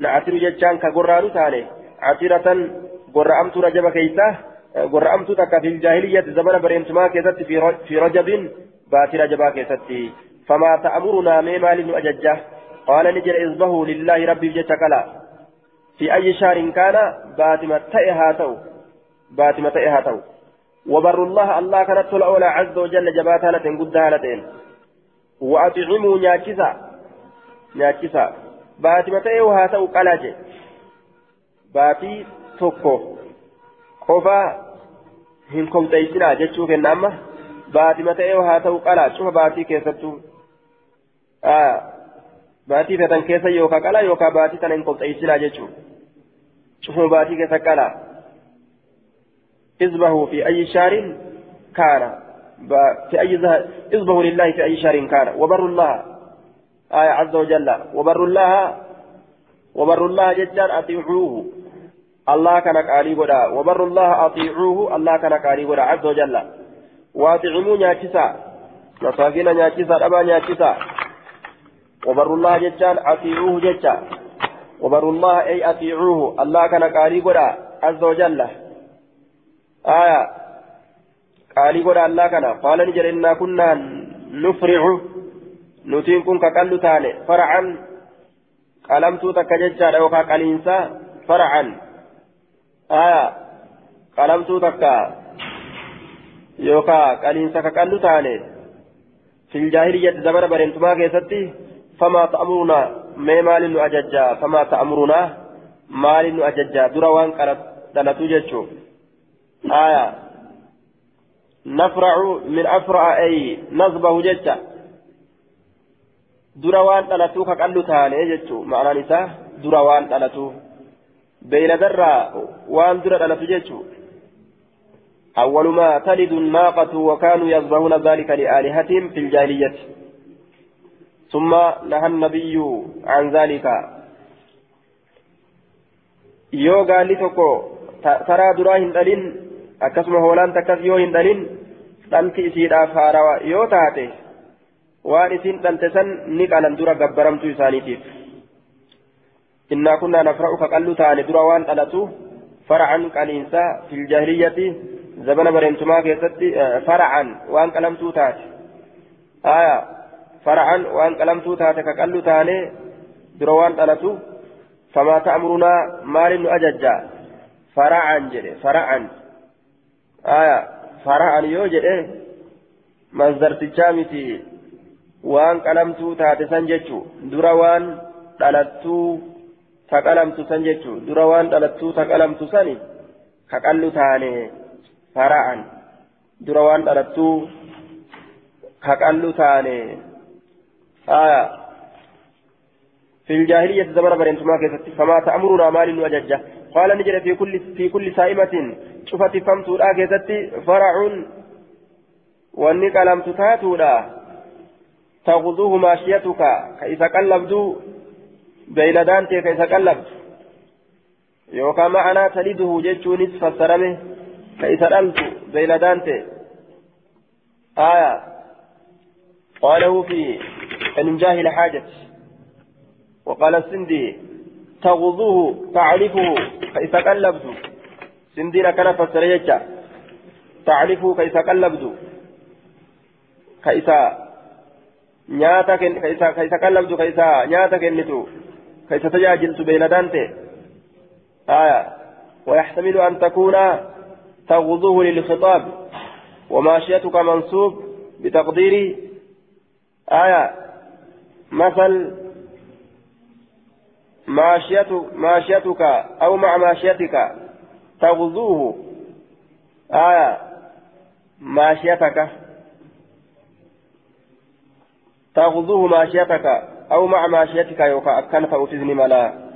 نعتر ججان كقرآن تاني عتيرة قرأمت رجب كيسة قرأمت تك في الجاهلية زمن بريمتما كيست في رجب بات رجبا كيست فما تأمرنا مما لنؤججه قال نجر إصبه لله ربي جتكلا في أي شهر كان باتمة تئها تو باتمة تئها تو وبر الله الله كانت الأولى عز وجل جباتها لتن قدها لتن وأطعموا ناكسا ناكسا باتمة تئها تو قلاجة باتي توكو قفا هنكم تيسنا جتشوف النامة baatima ta'ee haa ta'u qalaa cufa baatii keessattuu baatii fetan keessa yookaan qalaa yookaan baatii tana hin qopheessinaa jechuudha cufuma baatii keessa qalaa izbahu fi ayyi shaarin kaana في أي إصبه لله في أي شهر كان وبر الله آية عز وجل وبر الله وبر الله جدا أطيعوه الله كان قالي ودا وبر الله أطيعوه الله كان قالي ودا عز وجل. واطعموا نياتشسا مساكين نياتشسا أبا نياتشسا وبر الله جتان أطيعوه جتا. وبر الله أي أطيعوه الله كان قالي قدا عز وجل. آية. قالي قدا الله كان قال نجر إنا كنا نفرع. نتين كن كقلو تاني فرعا. قلمتو تكججا أو كقلينسا فرعا. آية قلمتو تكا yookaan qaliinsa kaqallu taane fil jaahiliyyatti zamana bareentumaa keessatti famaa ta'amuruna mee maalin nu ajajjaa famaa ta'amuruna maalin nu ajajjaa dura waan dhalatu jechuun aya nafracu min afra'a ay nasbahu jecha dura waan dhalatu kaqallu taane jechuun ma'anaan isaa dura waan dhalatu beeyladarraa waan dura dhalatu jechuun أول ما تلد الناقة وكانوا يذبحون ذلك لآلهتهم في الجاهلية ثم نهى النبي عن ذلك hin dhalin akkasuma hoolaan takkas yoo hin dhalin dhalti isiidhaaf haarawaa yoo taate waan isin dhalte san ni qalan dura gabbaramtuu isaaniitiif innaa kunnaa nafra'u kaqallu taane dura waan dhalatu fara'an qaliinsa fil jaahiliyyati زمن بريمتما كيستي فرعا وان قلمتو تات. آية فرعا وان قلمتو تات كقلو تاني دروان قلتو فما تأمرنا مال أججا فرعا جري فرعا. آية فرعا يوجد مصدر تجامتي وان قلمتو تات سنجتشو دروان قلتو تقلمتو سنجتشو دروان قلتو تقلمتو سني كقلو تاني fara'an. Dura waan dhalattuu kaqallu taane. Aya. في الجاهلية زمن برنتما كيست فما تأمرنا مال وججة قال نجد في كل في كل سائمة شفت فمت لا كيست فرع واني قلمت تاتو لا تغضوه ماشيتك كيف قلبدو بين دانتي كيف قلبت يوكا معنا تلده جيتشو نصف السلامه كيف ألت بين دانتي آية قاله في الإنجاه لحاجة وقال السندي تغضوه تعرفه كيف قلبت سندينا كان فسريجا تعرفه كيف قلبت كيف nyaata ka isa qallabdu ka isa nyaata isa tajaajiltu beeyladaan ta'e آية. ويحتمل أن تكون تغضوه للخطاب. وماشيتك منصوب بتقدير آية. مثل ماشيتك, أو مع ماشيتك تغزوه آية. ماشيتك. تغزوه ماشيتك. أو مع ماشيتك يوكا أكن فأوتزني ملا.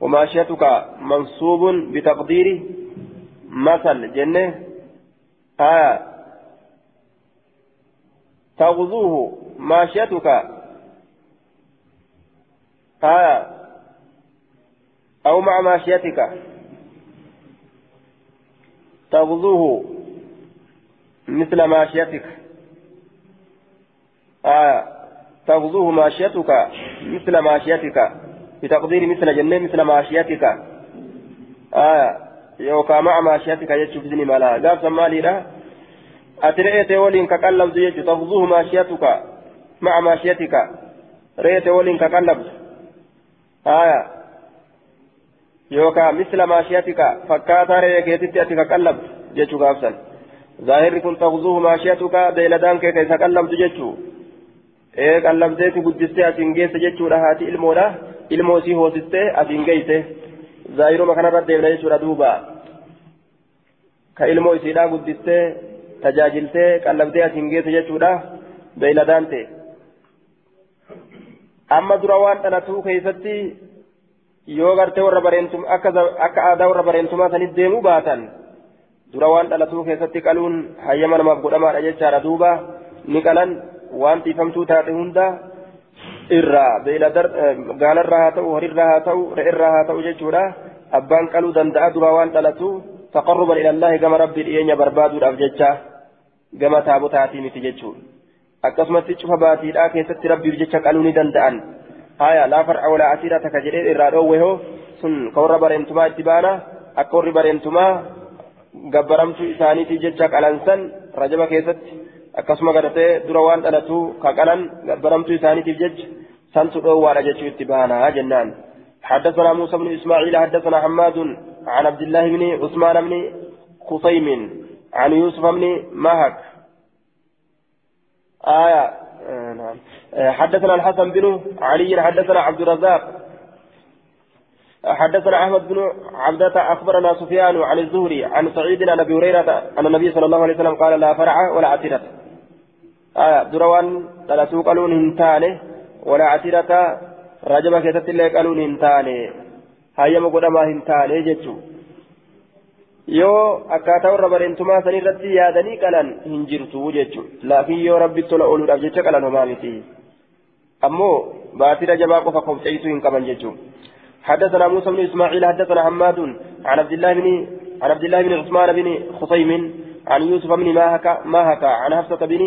وماشيتك منصوب بتقدير مثل جنة. آية تغزوه. ماشيتك آية أو مع ماشيتك تغزوه. مثل ماشيتك آية تغزوه ماشيتك مثل ماشيتك بتقدير مثل جنة مثل ماشيتك. آية يوكا مع ماشيتك يجب بزني مالا. قال سمالي لا. أترئت ولين كقلب يجب تغزوه ماشيتك مع ماشيتك. رئت ولين كقلب. آية yookaan misla maashiyatika fakkaataa re'ee keetitti ati ka qallabdu jechuu gaafsan zaahirri kun taqzuuhu maashiyatuka beeyladaan kee ka isa qallabdu jechuu ee qallabdeetu guddistee asiin geesse jechuudha haati ilmoodha ilmoo isii hoosistee asiin geeyse zaahiruma kanarra deemna jechuudha duuba ka ilmoo isiidhaa guddistee tajaajiltee qallabdee asiin geesse jechuudha beeyladaan ta'e amma dura waan dhalatuu keessatti yoo gartee warra bareentum akka aadaa warra bareentumaa sanit deemuu baatan dura waan dhalatuu keessatti qaluun hayyama namaaf godhamaadha jechaadha duuba ni qalan waan tiifamtuu taate hunda irraa gaalarraa haa ta'u horiirraa haa ta'u re'irraa haa ta'u jechuudha abbaan qaluu danda'a dura waan dhalatu taqarruban ilallaahi gama rabbii dhiyeenya barbaaduudhaaf jecha gama taabotaatii miti jechuudha akkasumatti cufa baatiidhaa keessatti rabbiif jecha qaluu ni danda'an. haya laa far'a walaa asiira takka jedhee irraa dhoowwe hoo sun ka warra bareentumaa itti baana akka warri bareentumaa gabbaramtuu isaaniitiif jecha qalansan rajaba keessatti akkasuma gadatee dura waan dhalatu ka qalan gabbaramtuu isaaniitiif jecha santu dhoowwaadha jechuu itti baana jennaan. حدثنا موسى بن اسماعيل حدثنا حماد عن عبد الله بن عثمان بن خصيم عن يوسف بن مهك آية نعم حدثنا الحسن بن علي حدثنا عبد الرزاق حدثنا احمد بن عبدة اخبرنا سفيان عن الزهري عن سعيد عن ابي هريره ان النبي صلى الله عليه وسلم قال لا فرع ولا عتيرة آية دروان ثلاثو قالون هنتاني ولا عتيرة رجب كيست الله قالون هنتاني هيا مقدما هنتاني جتشو yoo akkaataa warra bareentumaa san irratti yaadanii qalan hin jirtu jechuudha laakiin yoo rabbi tola ooluudhaaf jecha qalan homaa miti ammoo baatira jabaa qofa qobceessuu hin qaban jechuudha حدثنا موسى بن اسماعيل حدثنا حماد عن عبد الله بن عن عبد الله بن عثمان بن خصيم عن يوسف بن ماهك ماهك عن حفصة بن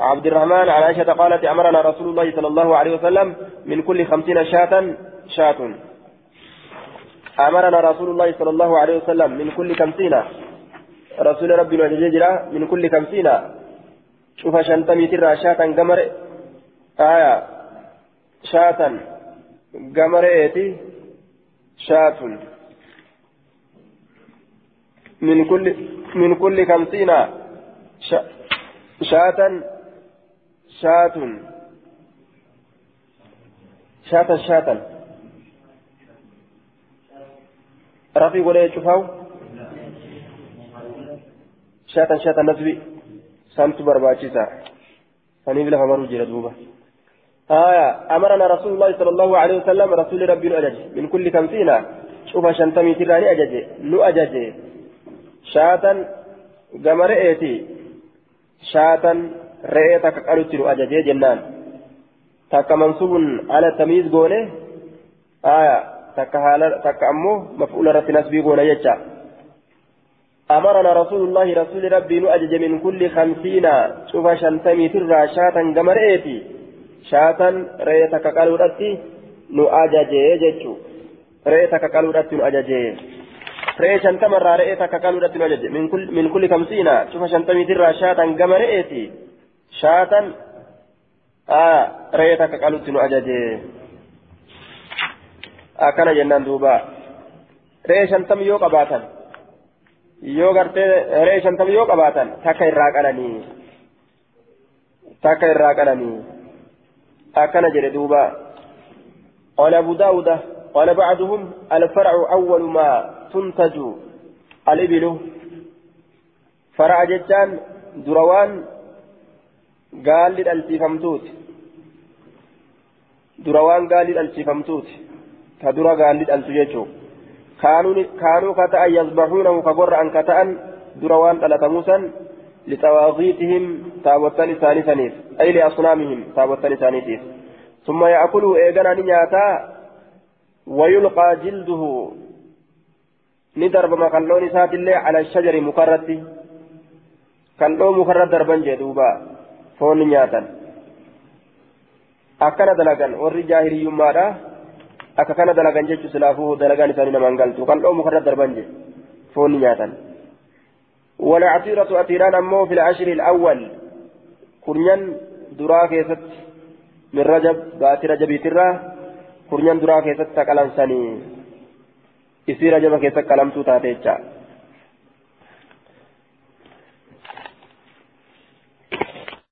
عبد الرحمن عن عائشة قالت أمرنا رسول الله صلى الله عليه وسلم من كل خمسين شاة شاة. أمرنا رسول الله صلى الله عليه وسلم من كل خمسين. رسول ربي وججرا من كل خمسين. شوف شنتمي ترى شاة قمر. آية شاة قمر إيتي. شاة. من كل من كل خمسين. شاة. شاة شاة شاة رفي ولا يشوفه؟ شاة شاة نسبي سمت برباچيسا سنيف لها مرو دوبا. آية أمرنا رسول الله صلى الله عليه وسلم رسول ربي أجج من كل خمسين. شوف شنتمي تراني أجج نو أجج شاة قمر إيتي شاة رئيتك قالت نو أجج جنان تك منصوب على تمييز قوله آية takka haala takka ammoo maf'uula irratti nasbii goona jecha. أمرنا رسول الله رسول ربي نؤجج من كل خمسين شوف شنتمي ترى شاتا قمرئتي شاتا ريتك قالوا رتي نؤجج جتشو ريتك قالوا رتي نؤجج ري شنتم الرا ريتك قالوا رتي نؤجج من كل من كل خمسين شوف شنتمي ترى شاتا قمرئتي شاتا آه ريتك قالت أججي akkana jennaan duuba re'ee shantam yoo qabaatan yoo gartee re'ee shantam yoo qabaatan takka irraa qalanii takka irraa qalanii akkana jedhe duuba قال أبو داود قال بعضهم الفرع أول ما تنتج الإبل فرع جتان دروان قال للألتفمتوت دروان قال للألتفمتوت كدرا قال للألت جيتشو كانوا كانوا كتأ يصبحونه كبر أن كتأ دروان تلتموسا لتواغيتهم تابوتان ثاني ثانيس أي لأصنامهم تابوتان ثاني ثانيس ثم يأكله إيغانا نياتا ويلقى جلده ندرب مقلون سات الله على الشجر مكرت كاللو مكرت دربا جدوبا نياتا أكنا دلقا ورّي جاهلي يمارا akka kana dalagan jechuun silaafuu dalagaan isaanii namaan galtu. Kan dhoomu karra darban je foonni nyaatan. والعتيرة أتيران أمو في العشر الأول كرنيان درا كيست من رجب بات رجب ترى كرنيان درا كيست تكلم سني إسي رجب كيست كلمتو تاتيتشا